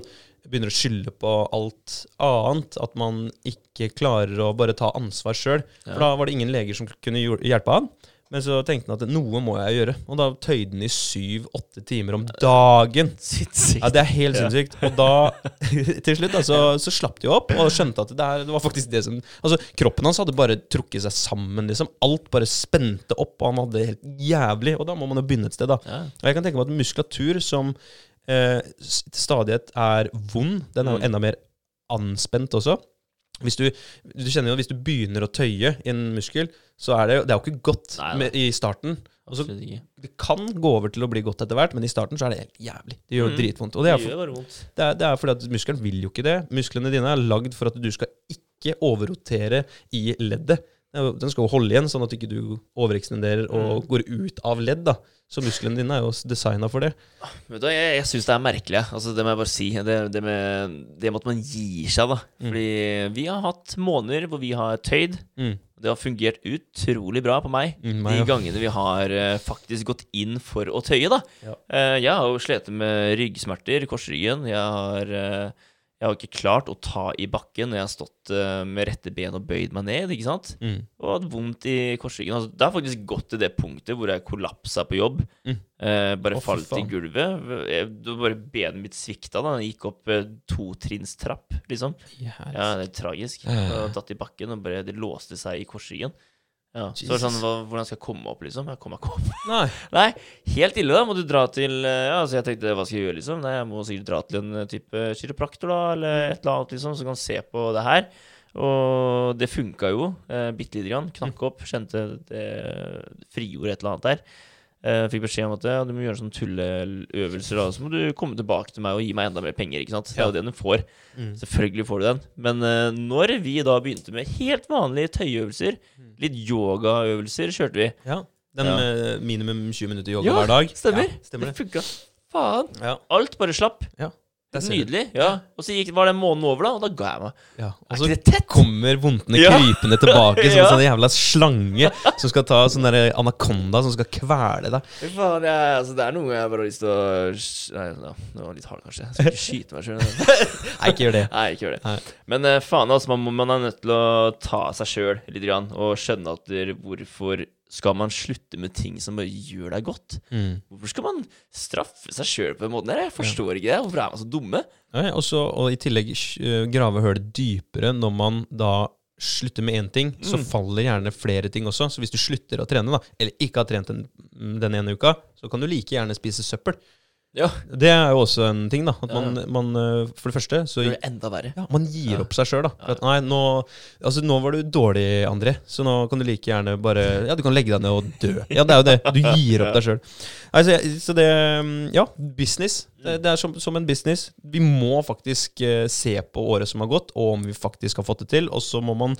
begynner å skylde på alt annet. At man ikke klarer å bare ta ansvar sjøl. For da var det ingen leger som kunne hjelpe han. Men så tenkte han at noe må jeg gjøre. Og da tøyde han i syv-åtte timer om dagen. Ja, det er helt sinnssykt. Og da, til slutt, da, så, så slapp de opp og skjønte at det, er, det var faktisk det som Altså, kroppen hans hadde bare trukket seg sammen, liksom. Alt bare spente opp, og han hadde det helt jævlig. Og da må man jo begynne et sted, da. Og jeg kan tenke meg at muskulatur som til stadighet er vond, den er jo Mm. enda mer anspent også. Hvis du, du kjenner jo hvis du begynner å tøye i en muskel, så er det jo Det er jo ikke godt Nei, med, i starten. Og så Absolutt ikke. det kan gå over til å bli godt etter hvert, men i starten så er det helt jævlig. Det gjør Mm. dritvondt. Og det er, for, det, er, det er fordi at muskelen vil jo ikke det. Musklene dine er lagd for at du skal ikke overrotere i leddet. Den skal jo holde igjen, sånn at ikke du overekstenderer og Mm. går ut av ledd. da. Så musklene dine er jo designa for det. Vet du, jeg jeg syns det er merkelig. Altså, det må jeg bare si. Det, det, med, det med at man gir seg, da. Mm. Fordi vi har hatt måneder hvor vi har tøyd. Mm. Det har fungert utrolig bra på meg. Mm, De meg, ja. gangene vi har uh, faktisk gått inn for å tøye, da. Ja. Uh, jeg har jo slitt med ryggsmerter, korsryggen. Jeg har, eh, jeg har ikke klart å ta i bakken når jeg har stått eh, med rette ben og bøyd meg ned. ikke sant? Mm. Og hatt vondt i korsryggen. Altså, det har faktisk gått til det punktet hvor jeg kollapsa på jobb. Mm. Eh, bare oh, falt i gulvet. Jeg, bare benet mitt svikta da jeg gikk opp eh, totrinnstrapp, liksom. Yes. Ja, det er tragisk. Jeg har tatt i bakken, og bare det låste seg i korsryggen. Ja. Så var det sånn, hvordan skal jeg komme opp, liksom? Jeg kommer ikke opp. Nei. Nei, helt ille, da. Må du dra til eh, Ja, Så jeg tenkte, hva skal jeg gjøre, liksom? Nei, jeg må sikkert dra til en eh, type kiropraktor, da, eller et eller annet, liksom, som kan se på det her. Og det funka jo, eh, bitte lite grann. Knakk opp, kjente det frigjorde et eller annet der. Eh, fikk beskjed om at ja, du må gjøre sånne tulleøvelser, og Så må du komme tilbake til meg og gi meg enda mer penger, ikke sant. Det er jo det du får. Mm. Selvfølgelig får du den. Men uh, når vi da begynte med helt vanlige tøyeøvelser, litt yogaøvelser, kjørte vi. Ja. Den Ja. minimum 20 minutter yoga Ja, hver dag. Stemmer. Ja, stemmer det funka. Faen. Ja, Alt bare slapp. du. Nydelig. ja Og så gikk, var det måneden over, da, og da ga jeg meg. Ja. Og så ikke det tett? kommer vondtene Ja. krypende tilbake som Ja. en sånn jævla slange som skal ta sånn der anakonda som skal kvele deg. Fy faen, jeg, altså, det er noe jeg bare har lyst til å sk- Nei, ja, det var litt hardt, kanskje. Jeg skal ikke skyte meg sjøl. Nei, ikke gjør det. Nei, ikke gjør det. Nei. Men eh, faen, altså, man, må- man er nødt til å ta seg sjøl litt grann, og skjønne at der, hvorfor skal man slutte med ting som bare gjør deg godt? Mm. Hvorfor skal man straffe seg sjøl på den måten her? Jeg forstår ikke det. Hvorfor er man så dumme? Ja, og, så, og i tillegg øh, grave hølet dypere når man da slutter med én ting, så Mm. faller gjerne flere ting også. Så hvis du slutter å trene, da, eller ikke har trent den, den ene uka, så kan du like gjerne spise søppel. Ja. Det er jo også en ting, da. At man, man øh, For det første så Det enda verre. ja, Man gir opp seg sjøl, da. At, nei, nå, altså, nå var du dårlig, André, så nå kan du like gjerne bare Ja, du kan legge deg ned og dø. Ja, det er jo det. Du gir opp deg sjøl. Altså, så det Ja, business. Det, det er som, som en business. Vi må faktisk eh, se på året som har gått, og om vi faktisk har fått det til. Og så må man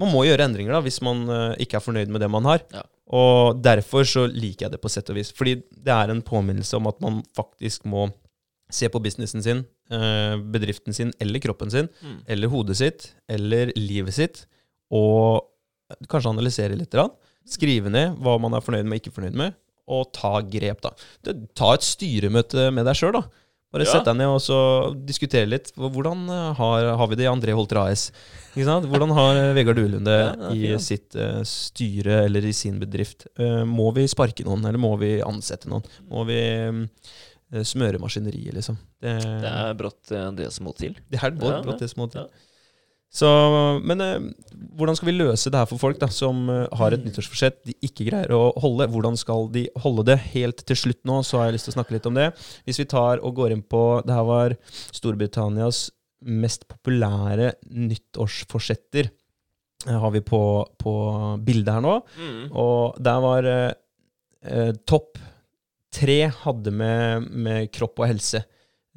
man må gjøre endringer da, hvis man eh, ikke er fornøyd med det man har. Ja. Og derfor så liker jeg det på sett og vis. Fordi det er en påminnelse om at man faktisk må se på businessen sin, eh, bedriften sin eller kroppen sin, Mm. eller hodet sitt, eller livet sitt, og kanskje analysere litt. Skrive ned hva man er fornøyd med og ikke fornøyd med, og ta grep, da. Ta et styremøte med deg sjøl, da. Bare Ja. sett deg ned og så diskutere litt. Hvordan eh, har, har vi det i André Holter AS? Hvordan har eh, Vegard Duelund det Ja, ja, i sitt uh, styre eller i sin bedrift? Uh, må vi sparke noen, eller må vi ansette noen? Må vi eh, smøre maskineriet, liksom? Det, Det er brått det som må til. det er brått, Ja, brått det som må til. Så, men eh, hvordan skal vi løse det her for folk da, som eh, har et nyttårsforsett de ikke greier å holde? Hvordan skal de holde det? Helt til slutt nå så har jeg lyst til å snakke litt om det. Hvis vi tar og går inn på Det her var Storbritannias mest populære nyttårsforsetter. eh, Har vi på, på bildet her nå. Mm. Og der var eh, eh, topp tre hadde med, med kropp og helse.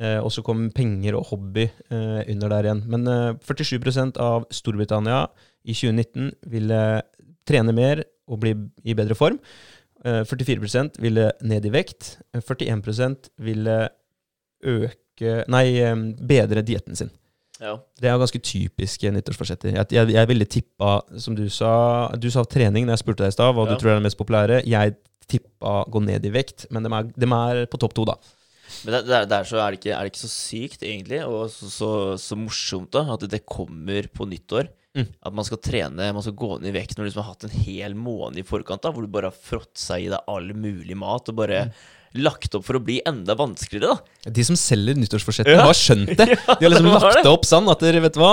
Eh, og så kom penger og hobby eh, under der igjen. Men eh, 47% av Storbritannia i 2019 ville trene mer og bli i bedre form. Eh, 44% ville ned i vekt. Eh, 41 ville øke Nei, eh, bedre dietten sin. Ja. Det er ganske typiske nyttårsforsetter. Jeg, jeg, jeg ville tippa, som du sa Du sa trening når jeg spurte deg i stad, hva Ja. du tror er det mest populære. Jeg tippa gå ned i vekt, men de er, de er på topp to, da. Men der, der, så er det, ikke, er det ikke så sykt, egentlig, og så, så, så morsomt, da, at det kommer på nyttår. Mm. At man skal trene, man skal gå ned i vekt når du liksom har hatt en hel måned i forkant, da, hvor du bare har fråtsa i deg all mulig mat og bare Mm. Lagt opp for å bli enda vanskeligere, da. De som selger nyttårsforsettet Ja. har skjønt det. De har liksom lagt det. det opp sånn at dere vet hva,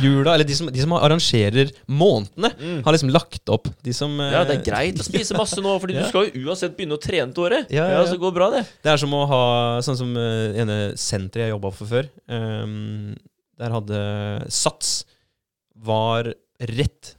jula Eller de som, de som arrangerer månedene, har liksom lagt opp. De som Mm. Ja, det eh, er greit å spise masse nå, Fordi Ja. du skal jo uansett begynne å trene til året. Ja, ja, ja. Så det går bra, det. Det er som å ha Sånn som uh, ene senteret jeg jobba for før. um, der hadde Sats var rett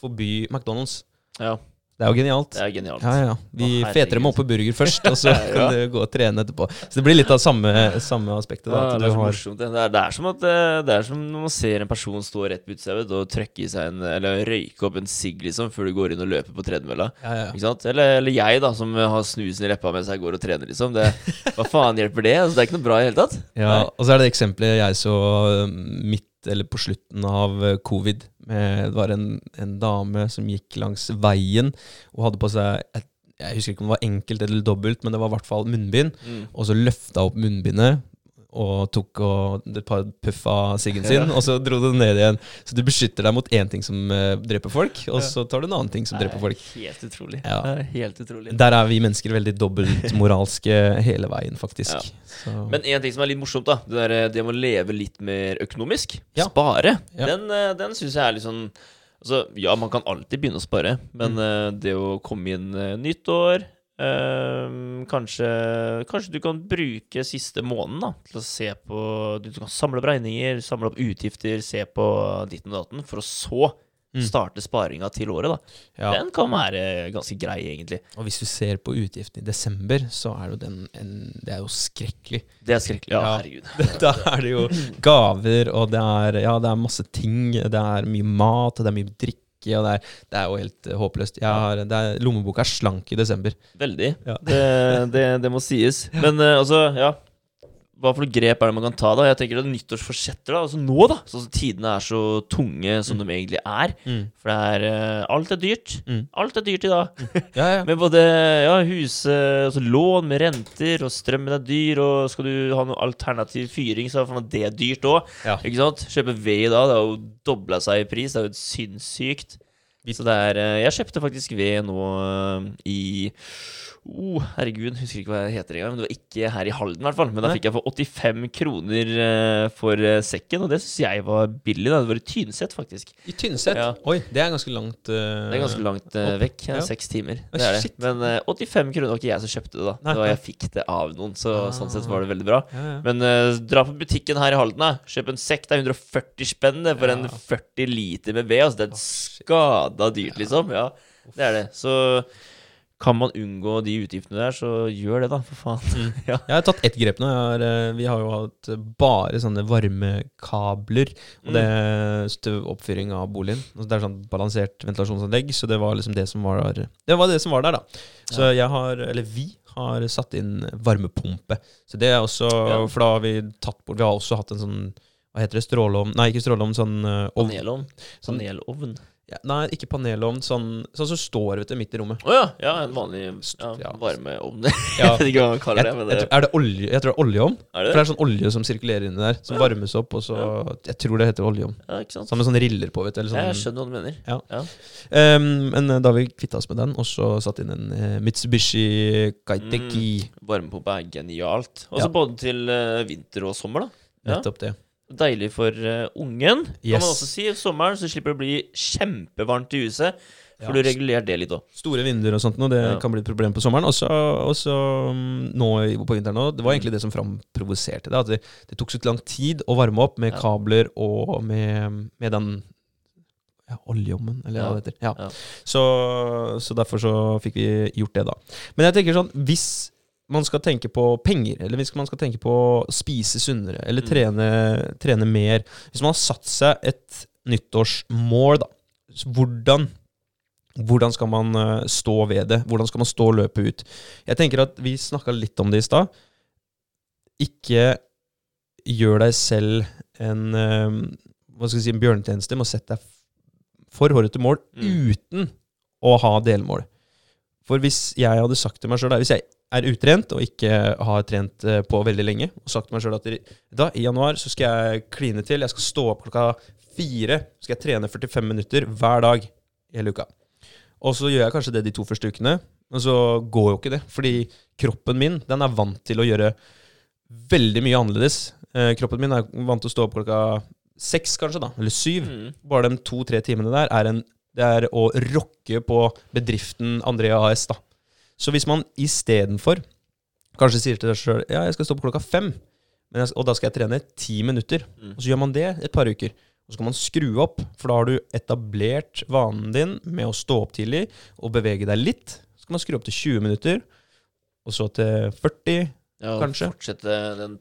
forbi McDonald's. Ja, Det er jo genialt. det er genialt. Ja, ja. Vi Å, feter dem opp på burger først, og så Ja. kan du gå og trene etterpå. Så det blir litt av samme, samme aspektet. Da, det, er har det. Er, det, er som at, eh, det er som når man ser en person stå rett på du, og trykke i seg en Eller røyke opp en sigg liksom før du går inn og løper på tredemølla. ja, ja. Eller, eller jeg, da, som har snusen i leppa mens jeg går og trener, liksom. Det, hva faen hjelper det? Altså, det er ikke noe bra i det hele tatt. Ja, Nei. og så er det eksempelet jeg så uh, midt eller på slutten av uh, covid. Med, det var en, en dame som gikk langs veien og hadde på seg et, Jeg husker ikke om det var enkelt eller dobbelt, men det var i hvert fall munnbind. Mm. Og så løfta opp munnbindet og tok og et par puff av siggen sin, og så dro du ned igjen. Så du beskytter deg mot én ting som uh, dreper folk, og så tar du en annen ting som dreper folk. Helt utrolig. Ja. Er helt utrolig. Der er vi mennesker veldig dobbeltmoralske hele veien, faktisk. Ja. Så, Men en ting som er litt morsomt, da Det, der, det med å leve litt mer økonomisk. Ja. Spare. Ja. Den, eh, den syns jeg er litt sånn Altså, ja, man kan alltid begynne å spare, men eh, det å komme inn uh, nytt år eh, kanskje, kanskje du kan bruke siste måneden da, til å se på Du kan samle opp regninger, samle opp utgifter, se på ditten og datten, for å så Mm. starte sparinga til året. da Ja. Den kan være ganske grei, egentlig. Og hvis du ser på utgiftene i desember, så er jo den en, Det er jo skrekkelig. Det er skrekkelig. Ja, Ja. herregud. Da er det jo gaver, og det er, ja, det er masse ting. Det er mye mat, og det er mye drikke. Og det, er, det er jo helt eh, håpløst. Jeg har, det er, lommeboka er slank i desember. Veldig. Ja. Det, det, det må sies. Men eh, altså, ja Hva for noe grep er det man kan ta, da? Jeg tenker er nyttårsforsetter, da. Altså nå, da. Sånn som tidene er så tunge som de egentlig er. For det er uh, Alt er dyrt. Mm. Alt er dyrt i dag. Ja, ja. Med både ja, huse, altså lån med renter, og strømmen er dyr, og skal du ha noe alternativ fyring, så er det dyrt òg. Ja. Ikke sant? Kjøpe ved i dag, det har jo dobla seg i pris. Det er jo sinnssykt. Så det er eh, Jeg kjøpte faktisk ved nå eh, i Oh, herregud, husker ikke hva det heter engang. Men det var ikke her i Halden, i hvert fall. Men da fikk jeg for 85 kroner eh, for sekken, og det syns jeg var billig. da Det var i Tynset, faktisk. I Tynset? Ja. Oi, det er ganske langt. uh, Det er ganske langt uh, vekk. Ja, Ja. Seks timer. Det er det. Men uh, 85 kroner var ikke jeg som kjøpte det, da. Nei, Det var jeg fikk det av noen, så Ah. sånn sett var det veldig bra. Ja. Men dra på butikken her i Halden, da. Kjøp en sekk. Det er 140 spenn for en 40 liter med ved. Altså, det er skada dyrt, liksom. Ja, det er det. Så kan man unngå de utgiftene der, så gjør det, da, for faen. ja. Jeg har tatt ett grep nå. Jeg har, eh, vi har jo hatt bare sånne varmekabler og Mm. det til oppfyring av boligen. Altså Det er sånn balansert ventilasjonsanlegg, så det var liksom det som var der. Det var det som var der, da. Så jeg har, eller vi har satt inn varmepumpe. Så det er også Ja. For da har vi tatt bort Vi har også hatt en sånn hva heter det? Stråleovn? Nei, ikke stråleovn. Sånn uh, ov- Panelovn. Sånn- Panelovn. Ja, Nei, ikke panelovn. Sånn, sånn som står vet du, midt i rommet. Å ja. ja. En vanlig ja, varmeovn. Ja. jeg vet ikke hva man kaller det. Men jeg, det, tror- er det olje? Jeg tror det er oljeovn. er For det det er sånn olje som sirkulerer inni der, som varmes opp, og så Jeg tror det heter oljeovn. Ja, ikke sant? Sammen med sånne riller på, vet du. Eller Jeg sånn. skjønner hva du mener. Ja. Ehm, men eh, da har vi kvitta oss med den, og så satt inn en eh, Mitsubishi Kaiteki. Varmepumpe er genialt. Også både til eh, vinter og sommer, da. Nettopp det. Deilig for uh, ungen, kan man også si. Sommeren så slipper det å bli kjempevarmt i huset. Ja. For du regulerer det litt òg. Store vinduer og sånt nå, det Ja. kan bli et problem på sommeren. Og så og mm, nå på vinteren òg. det var egentlig det som framprovoserte det. At det, det tok så lang tid å varme opp med Ja. kabler og med, med den ja, oljeommen, eller hva det heter. Ja. Ja. Så, så derfor så fikk vi gjort det, da. Men jeg tenker sånn, hvis man skal tenke på penger, eller hvis man skal tenke på å spise sunnere, eller Mm. trene, trene mer Hvis man har satt seg et nyttårsmål, da, hvordan hvordan skal man eh, stå ved det? Hvordan skal man stå løpet ut? Jeg tenker at Vi snakka litt om det i stad. Ikke gjør deg selv en eh, hva skal jeg si, en bjørnetjeneste med å sette deg for hårete mål Mm. uten å ha delmål. For hvis jeg hadde sagt til meg sjøl Hvis jeg er utrent og ikke har trent eh, på veldig lenge, og sagt til meg sjøl at i- da, i januar så skal jeg kline til, jeg skal stå opp klokka fire, Så skal jeg trene 45 minutter hver dag i hele uka. Og så gjør jeg kanskje det de to første ukene, men så går jo ikke det. Fordi kroppen min den er vant til å gjøre veldig mye annerledes. Eh, kroppen min er vant til å stå opp klokka seks, kanskje, da, eller syv. Mm. Bare de to-tre timene der er, en, det er å rocke på bedriften Andrea AS. da. Så hvis man istedenfor kanskje sier til deg sjøl ja, jeg skal stå på klokka fem, men jeg, og da skal jeg trene ti minutter, Mm. og så gjør man det et par uker. Og så kan man skru opp, for da har du etablert vanen din med å stå opp tidlig og bevege deg litt. Så kan man skru opp til 20 minutter, og så til 40. Ja, Kanskje. Fortsette den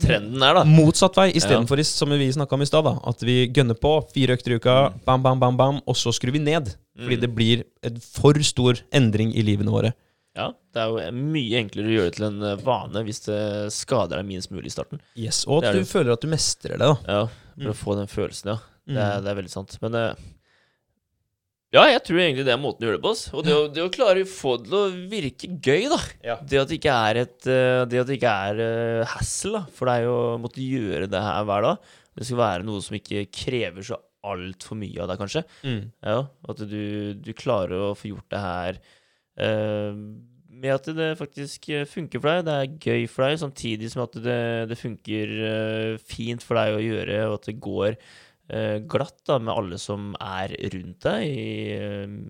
trenden der, da. Motsatt vei, istedenfor ja. som vi snakka om i stad, at vi gønner på fire økter i uka, Mm. bam, bam, bam, bam, og så skrur vi ned. Fordi Mm. det blir en for stor endring i livene våre. Ja, det er jo mye enklere å gjøre det til en eh, vane hvis det skader deg minst mulig i starten. Yes, Og at du det. føler at du mestrer det, da. Ja, For Mm. å få den følelsen, ja. Det Mm. er, det er veldig sant. Men eh, ja, jeg tror egentlig det er måten å gjøre det på. Oss. Og det å, det å klare å få det til å virke gøy, da. Ja. Det at det ikke er et eh, Det at det ikke er hassle, da. For det er jo å måtte gjøre det her hver dag. Det skal være noe som ikke krever så altfor mye av deg, kanskje. Mm. Ja, At du, du klarer å få gjort det her med at det faktisk eh, funker for deg. Det er gøy for deg, samtidig som at det, det funker eh, fint for deg å gjøre, og at det går eh, glatt da, med alle som er rundt deg. I,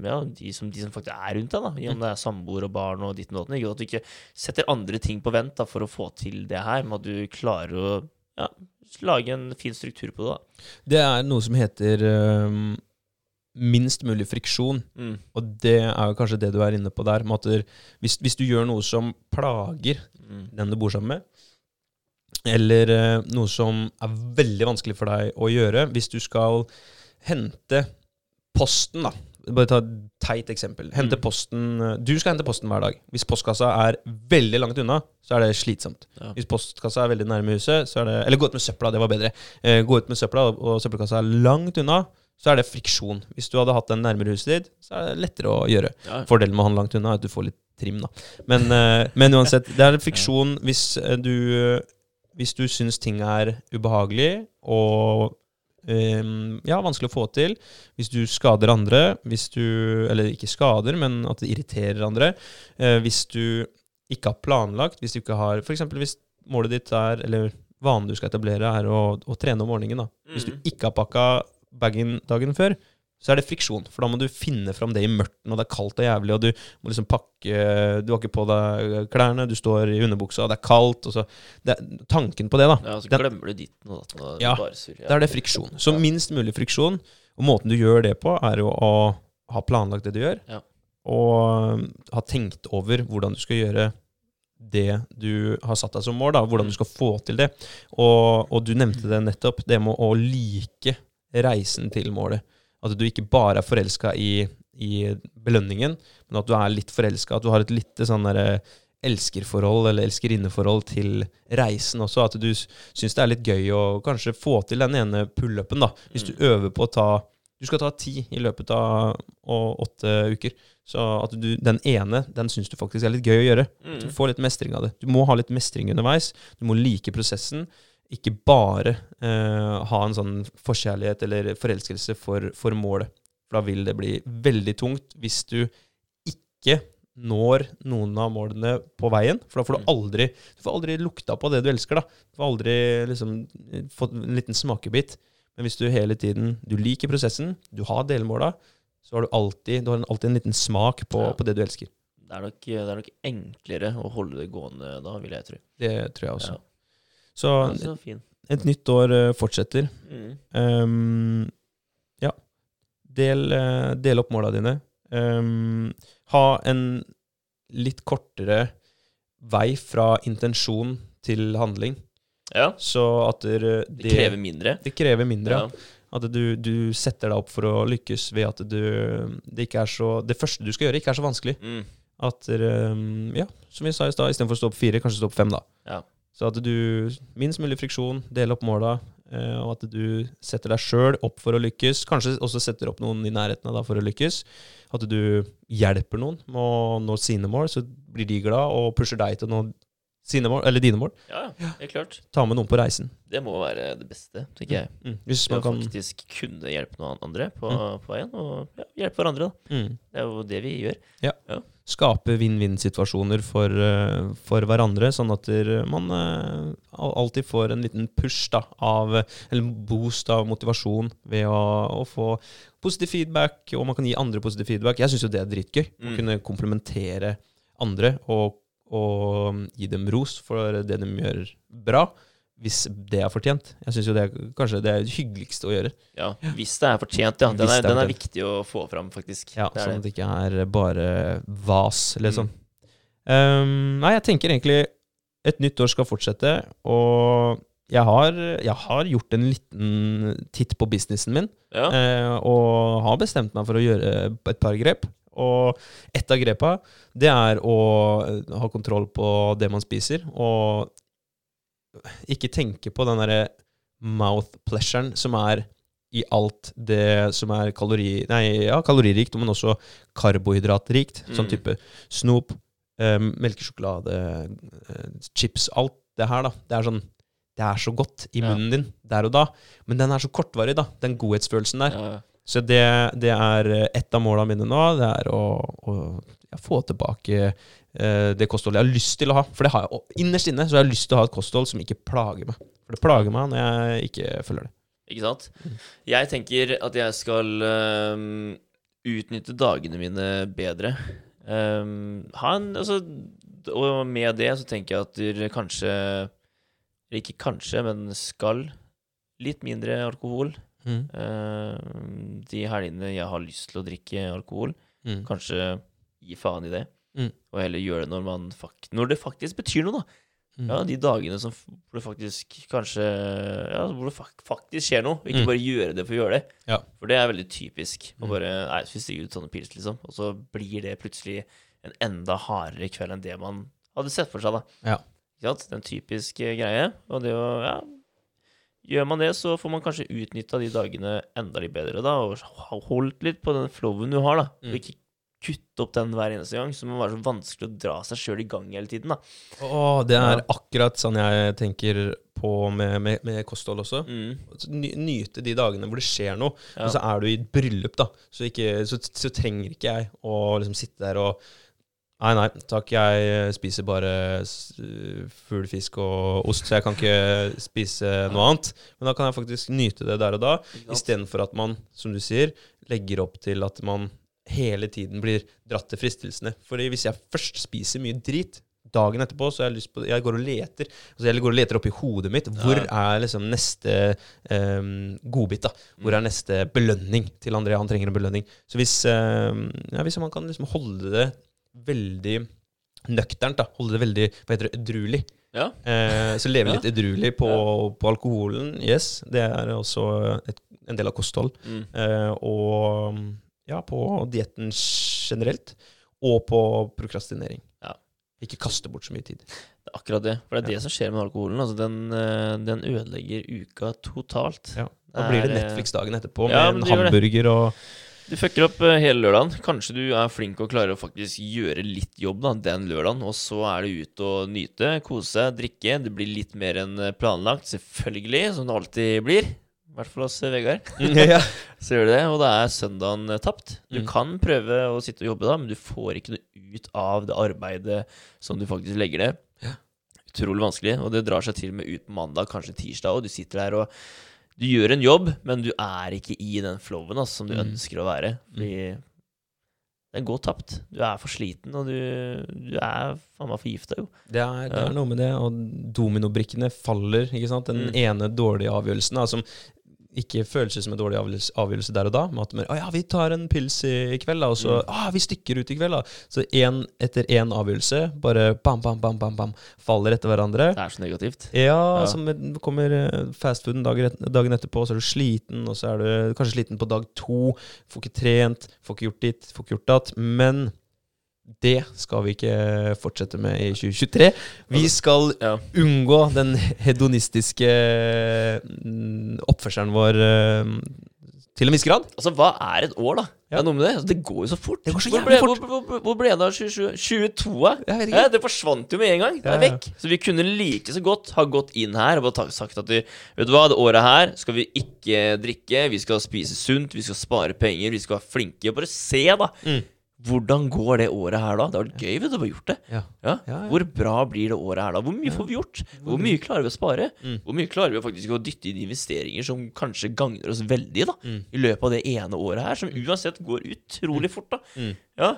ja, de som, de som faktisk er rundt deg, da. Om det er samboer og barn og ditt og datt. At du ikke setter andre ting på vent da, for å få til det her, men at du klarer å ja, lage en fin struktur på det. da. Det er noe som heter øhm, minst mulig friksjon. Mm. Og det er jo kanskje det du er inne på der. Der, hvis, hvis du gjør noe som plager Mm. den du bor sammen med, eller eh, noe som er veldig vanskelig for deg å gjøre Hvis du skal hente posten, da. Bare ta et teit eksempel. Hente Mm. posten eh, Du skal hente posten hver dag. Hvis postkassa er veldig langt unna, så er det slitsomt. Ja. Hvis postkassa er veldig nærme huset, så er det Eller gå ut med søpla, det var bedre. Eh, gå ut med søpla, og søppelkassa er langt unna, så er det friksjon. Hvis du hadde hatt den nærmere huset ditt, så er det lettere å gjøre. Ja. Fordelen med å ha den langt unna er at du får litt trim, da. Men, eh, men uansett, det er friksjon hvis eh, du Hvis du syns ting er ubehagelig og um, ja, vanskelig å få til. Hvis du skader andre, hvis du Eller ikke skader, men at det irriterer andre. Uh, hvis du ikke har planlagt, hvis du ikke har F.eks. hvis målet ditt er Eller vanen du skal etablere, er å, å trene om morgenen. da. Hvis du Mhm. ikke har pakka bagen dagen før, så er det friksjon. For da må du finne fram det i mørten, og det er kaldt og jævlig, og du må liksom pakke Du har ikke på deg klærne, du står i underbuksa, og det er kaldt. Og så, det er, tanken på det, da. Ja, så den- glemmer du ditten og datten. og Ja, da er det friksjon. Så minst mulig friksjon. Og måten du gjør det på, er jo å ha planlagt det du gjør, Ja. og um, ha tenkt over hvordan du skal gjøre det du har satt deg som mål, da, hvordan Mm. du skal få til det. Og, og du nevnte det nettopp, det med å like reisen til målet. At du ikke bare er forelska i, i belønningen, men at du er litt forelska. At du har et lite sånn derre elskerforhold eller elskerinneforhold til reisen også. At du syns det er litt gøy å kanskje få til den ene pullupen, da. Hvis du øver på å ta Du skal ta ti i løpet av åtte uker. Så at du, den ene, den syns du faktisk er litt gøy å gjøre. Du Mm. får litt mestring av det. Du må ha litt mestring underveis. Du må like prosessen. Ikke bare eh, ha en sånn forkjærlighet eller forelskelse for, for målet. For da vil det bli veldig tungt hvis du ikke når noen av målene på veien. For da får du Mm. aldri Du får aldri lukta på det du elsker, da. Du får aldri liksom fått en liten smakebit. Men hvis du hele tiden Du liker prosessen, du har delmåla, så har du alltid, du har alltid en liten smak på, Ja. på det du elsker. Det er, nok, det er nok enklere å holde det gående da, vil jeg tro. Det tror jeg også. Ja. Så Ja, så et nytt år eh, fortsetter. Mm. Um, ja. Del, eh, del opp måla dine. Um, ha en litt kortere vei fra intensjon til handling. Ja, Så at det, det krever mindre. det krever mindre. Ja. At du, du setter deg opp for å lykkes ved at du det så Det første du skal gjøre, ikke er så vanskelig. Mm. At ehm, Ja, som vi sa i stad, istedenfor å stå opp fire, kanskje stå opp fem, da. Ja. Så at du minst mulig friksjon, deler opp måla, eh, og at du setter deg sjøl opp for å lykkes. Kanskje også setter opp noen i nærheten av deg for å lykkes. At du hjelper noen med å nå sine mål, så blir de glad og pusher deg til å nå sine mål, eller dine mål. ja, det helt klart. Ta med noen på reisen. Det må være det beste, tenker jeg. Mm. Hvis man kan faktisk kunne hjelpe noen andre på, på veien, og ja, hjelpe hverandre. da. mm. Det er jo det vi gjør. Skape vinn-vinn-situasjoner for, eh, for hverandre, sånn at man eh, alltid får en liten push da, av, eller boost av motivasjon ved å, å få positiv feedback, og man kan gi andre positiv feedback. Jeg syns jo det er dritgøy. Å Mm. kunne komplementere andre og, og gi dem ros for det de gjør bra, hvis det er fortjent. Jeg syns jo det er kanskje det er hyggeligste å gjøre. Ja, Hvis det er fortjent, ja. Den er, den er viktig å få fram, faktisk. Ja, sånn at det. ikke er bare vas, liksom. Mm. Um, nei, jeg tenker egentlig et nytt år skal fortsette, og jeg har, jeg har gjort en liten titt på businessen min, Ja. Uh, og har bestemt meg for å gjøre et par grep. Og ett av grepa, det er å ha kontroll på det man spiser, og ikke tenke på den derre mouth pleasuren som er i alt det som er kalori, nei, ja, kaloririkt, men også karbohydratrikt. Sånn Mm. type snop, eh, melkesjokolade, eh, chips, alt det her, da. Det er sånn Det er så godt i Ja. munnen din der og da, men den er så kortvarig, da. Den godhetsfølelsen der. Ja, ja. Så det, det er et av måla mine nå. Det er å, å ja, få tilbake det kostholdet jeg har lyst til å ha. For det har jeg, innerst inne så har jeg lyst til å ha et kosthold som ikke plager meg. For det plager meg når jeg ikke følger det. Ikke sant? Jeg tenker at jeg skal um, utnytte dagene mine bedre. Um, en Altså, og med det så tenker jeg at dere kanskje Eller ikke kanskje, men skal litt mindre alkohol. Mm. Uh, de helgene jeg har lyst til å drikke alkohol, Mm. kanskje gi faen i det. Mm. Og heller gjøre det når, man når det faktisk betyr noe, da. Mm. Ja, de dagene som hvor det faktisk kanskje Ja, hvor det fak faktisk skjer noe. og Ikke Mm. bare gjøre det for å gjøre det. Ja. For det er veldig typisk. Man Mm. bare Nei, så stiger ut sånne pils, liksom. Og så blir det plutselig en enda hardere kveld enn det man hadde sett for seg, da. Ja. Ikke sant? Den er en typisk eh, greie. Og det å Ja. Gjør man det, så får man kanskje utnytta de dagene enda litt bedre, da. Og holdt litt på den flowen du har, da. Mm. Og ikke kutte opp den hver eneste gang. Så det må være så vanskelig å dra seg sjøl i gang hele tiden, da. Å, det er akkurat sånn jeg tenker på med, med, med kosthold også. Mm. Nyte de dagene hvor det skjer noe. Ja. Og så er du i et bryllup, da. Så, ikke, så, så trenger ikke jeg å liksom sitte der og Nei, nei, takk, jeg spiser bare Full fugl, fisk og ost, så jeg kan ikke spise noe annet. Men da kan jeg faktisk nyte det der og da, istedenfor at man, som du sier, legger opp til at man hele tiden blir dratt til fristelsene. Fordi hvis jeg først spiser mye drit dagen etterpå, så jeg på Jeg går og leter altså jeg går og leter oppi hodet mitt. Hvor er liksom neste um, godbit? da? Hvor er neste belønning til André? Han trenger en belønning. Så hvis, um, ja, hvis man kan liksom holde det veldig nøkternt, da, holde det veldig hva heter det, edruelig Ja. Eh, så leve litt edruelig på, på alkoholen, yes. Det er også et, en del av kosthold. Mm. Eh, og ja, på dietten generelt. Og på prokrastinering. Ja. Ikke kaste bort så mye tid. Det er akkurat det. For det er det som skjer med alkoholen. Altså, den, eh, den ødelegger uka totalt. Ja. Da blir det eh, Netflix-dagen etterpå ja, med en hamburger og Du fucker opp eh, hele lørdagen. Kanskje du er flink og klarer å faktisk gjøre litt jobb da, den lørdagen, og så er det ut og nyte, kose drikke. Det blir litt mer enn planlagt, selvfølgelig, som det alltid blir. I hvert fall hos Vegard. ja. Så gjør du det, og da er søndagen eh, tapt. Du Mm. kan prøve å sitte og jobbe da, men du får ikke noe ut av det arbeidet som du faktisk legger ned. Ja. Utrolig vanskelig, og det drar seg til og med ut på mandag, kanskje tirsdag, og du sitter der og du gjør en jobb, men du er ikke i den flowen altså, som du Mm. ønsker å være. Fordi den går tapt. Du er for sliten, og du, du er faen meg forgifta, jo. Det er, det er noe med det, og dominobrikkene faller. ikke sant? Den Mm. ene dårlige avgjørelsen da, som ikke føles som en dårlig avgjørelse, der og da. Med at man, ja, vi tar en pils i, kveld, da, og så Mm. ah, vi stikker ut i kveld. da. Så en etter én avgjørelse, bare bam, bam, bam, bam, bam, faller etter hverandre. Det er så negativt. Ja, Ja. så kommer eh, fastfooden dagen, dagen etterpå, så er du sliten, og så er du kanskje sliten på dag to. Får ikke trent, får ikke gjort ditt, får ikke gjort datt. Men det skal vi ikke fortsette med i 2023. Vi skal Ja. unngå den hedonistiske mm, oppførselen vår eh, til en viss grad. Altså, hva er et år, da? Det Ja. med det. Altså, det går jo så fort. Det går så jævlig fort. Hvor, hvor, hvor ble det av 27 22? Ja, det forsvant jo med en gang. Det er vekk. Så vi kunne like så godt ha gått inn her og bare sagt at vi, vet du hva, det året her skal vi ikke drikke, vi skal spise sunt, vi skal spare penger, vi skal være flinke. Bare se, da. Mm. Hvordan går det året her da? Det var gøy hvis du hadde gjort det. Ja. Ja. Ja. Hvor bra blir det året her da? Hvor mye får vi gjort? Hvor mye klarer vi å spare? Mm. Hvor mye klarer vi faktisk å dytte inn investeringer som kanskje gagner oss veldig da? Mm. i løpet av det ene året her, som uansett går utrolig fort, da. Mm. Ja.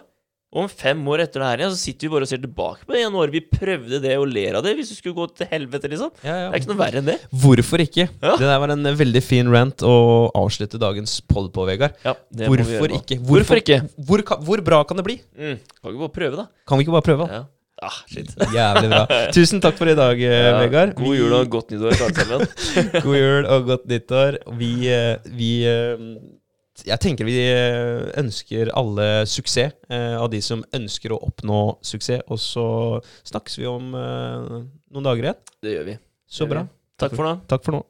Og om fem år etter det her igjen, så sitter vi bare og ser tilbake på det ene året vi prøvde det, og ler av det, hvis det skulle gå til helvete, liksom. Ja, ja. Det er ikke noe verre enn det. Hvorfor ikke? Ja. Det der var en veldig fin rant å avslutte dagens pod på, Vegard. Vi Hvorfor ikke? Hvorfor ikke? Hvor, hvor bra kan det bli? Mm. Kan ikke bare prøve, da. Kan vi ikke bare prøve? Ja. Ah, shit. Jævlig bra. Tusen takk for i dag, eh, Ja, Vegard. God jul og godt nyttår alle sammen. God jul og godt nyttår. Vi, eh, vi eh, Jeg tenker vi eh, ønsker alle suksess, eh, av de som ønsker å oppnå suksess. Og så snakkes vi om eh, noen dager igjen. Det gjør vi. Så bra. Takk for nå. Takk for nå.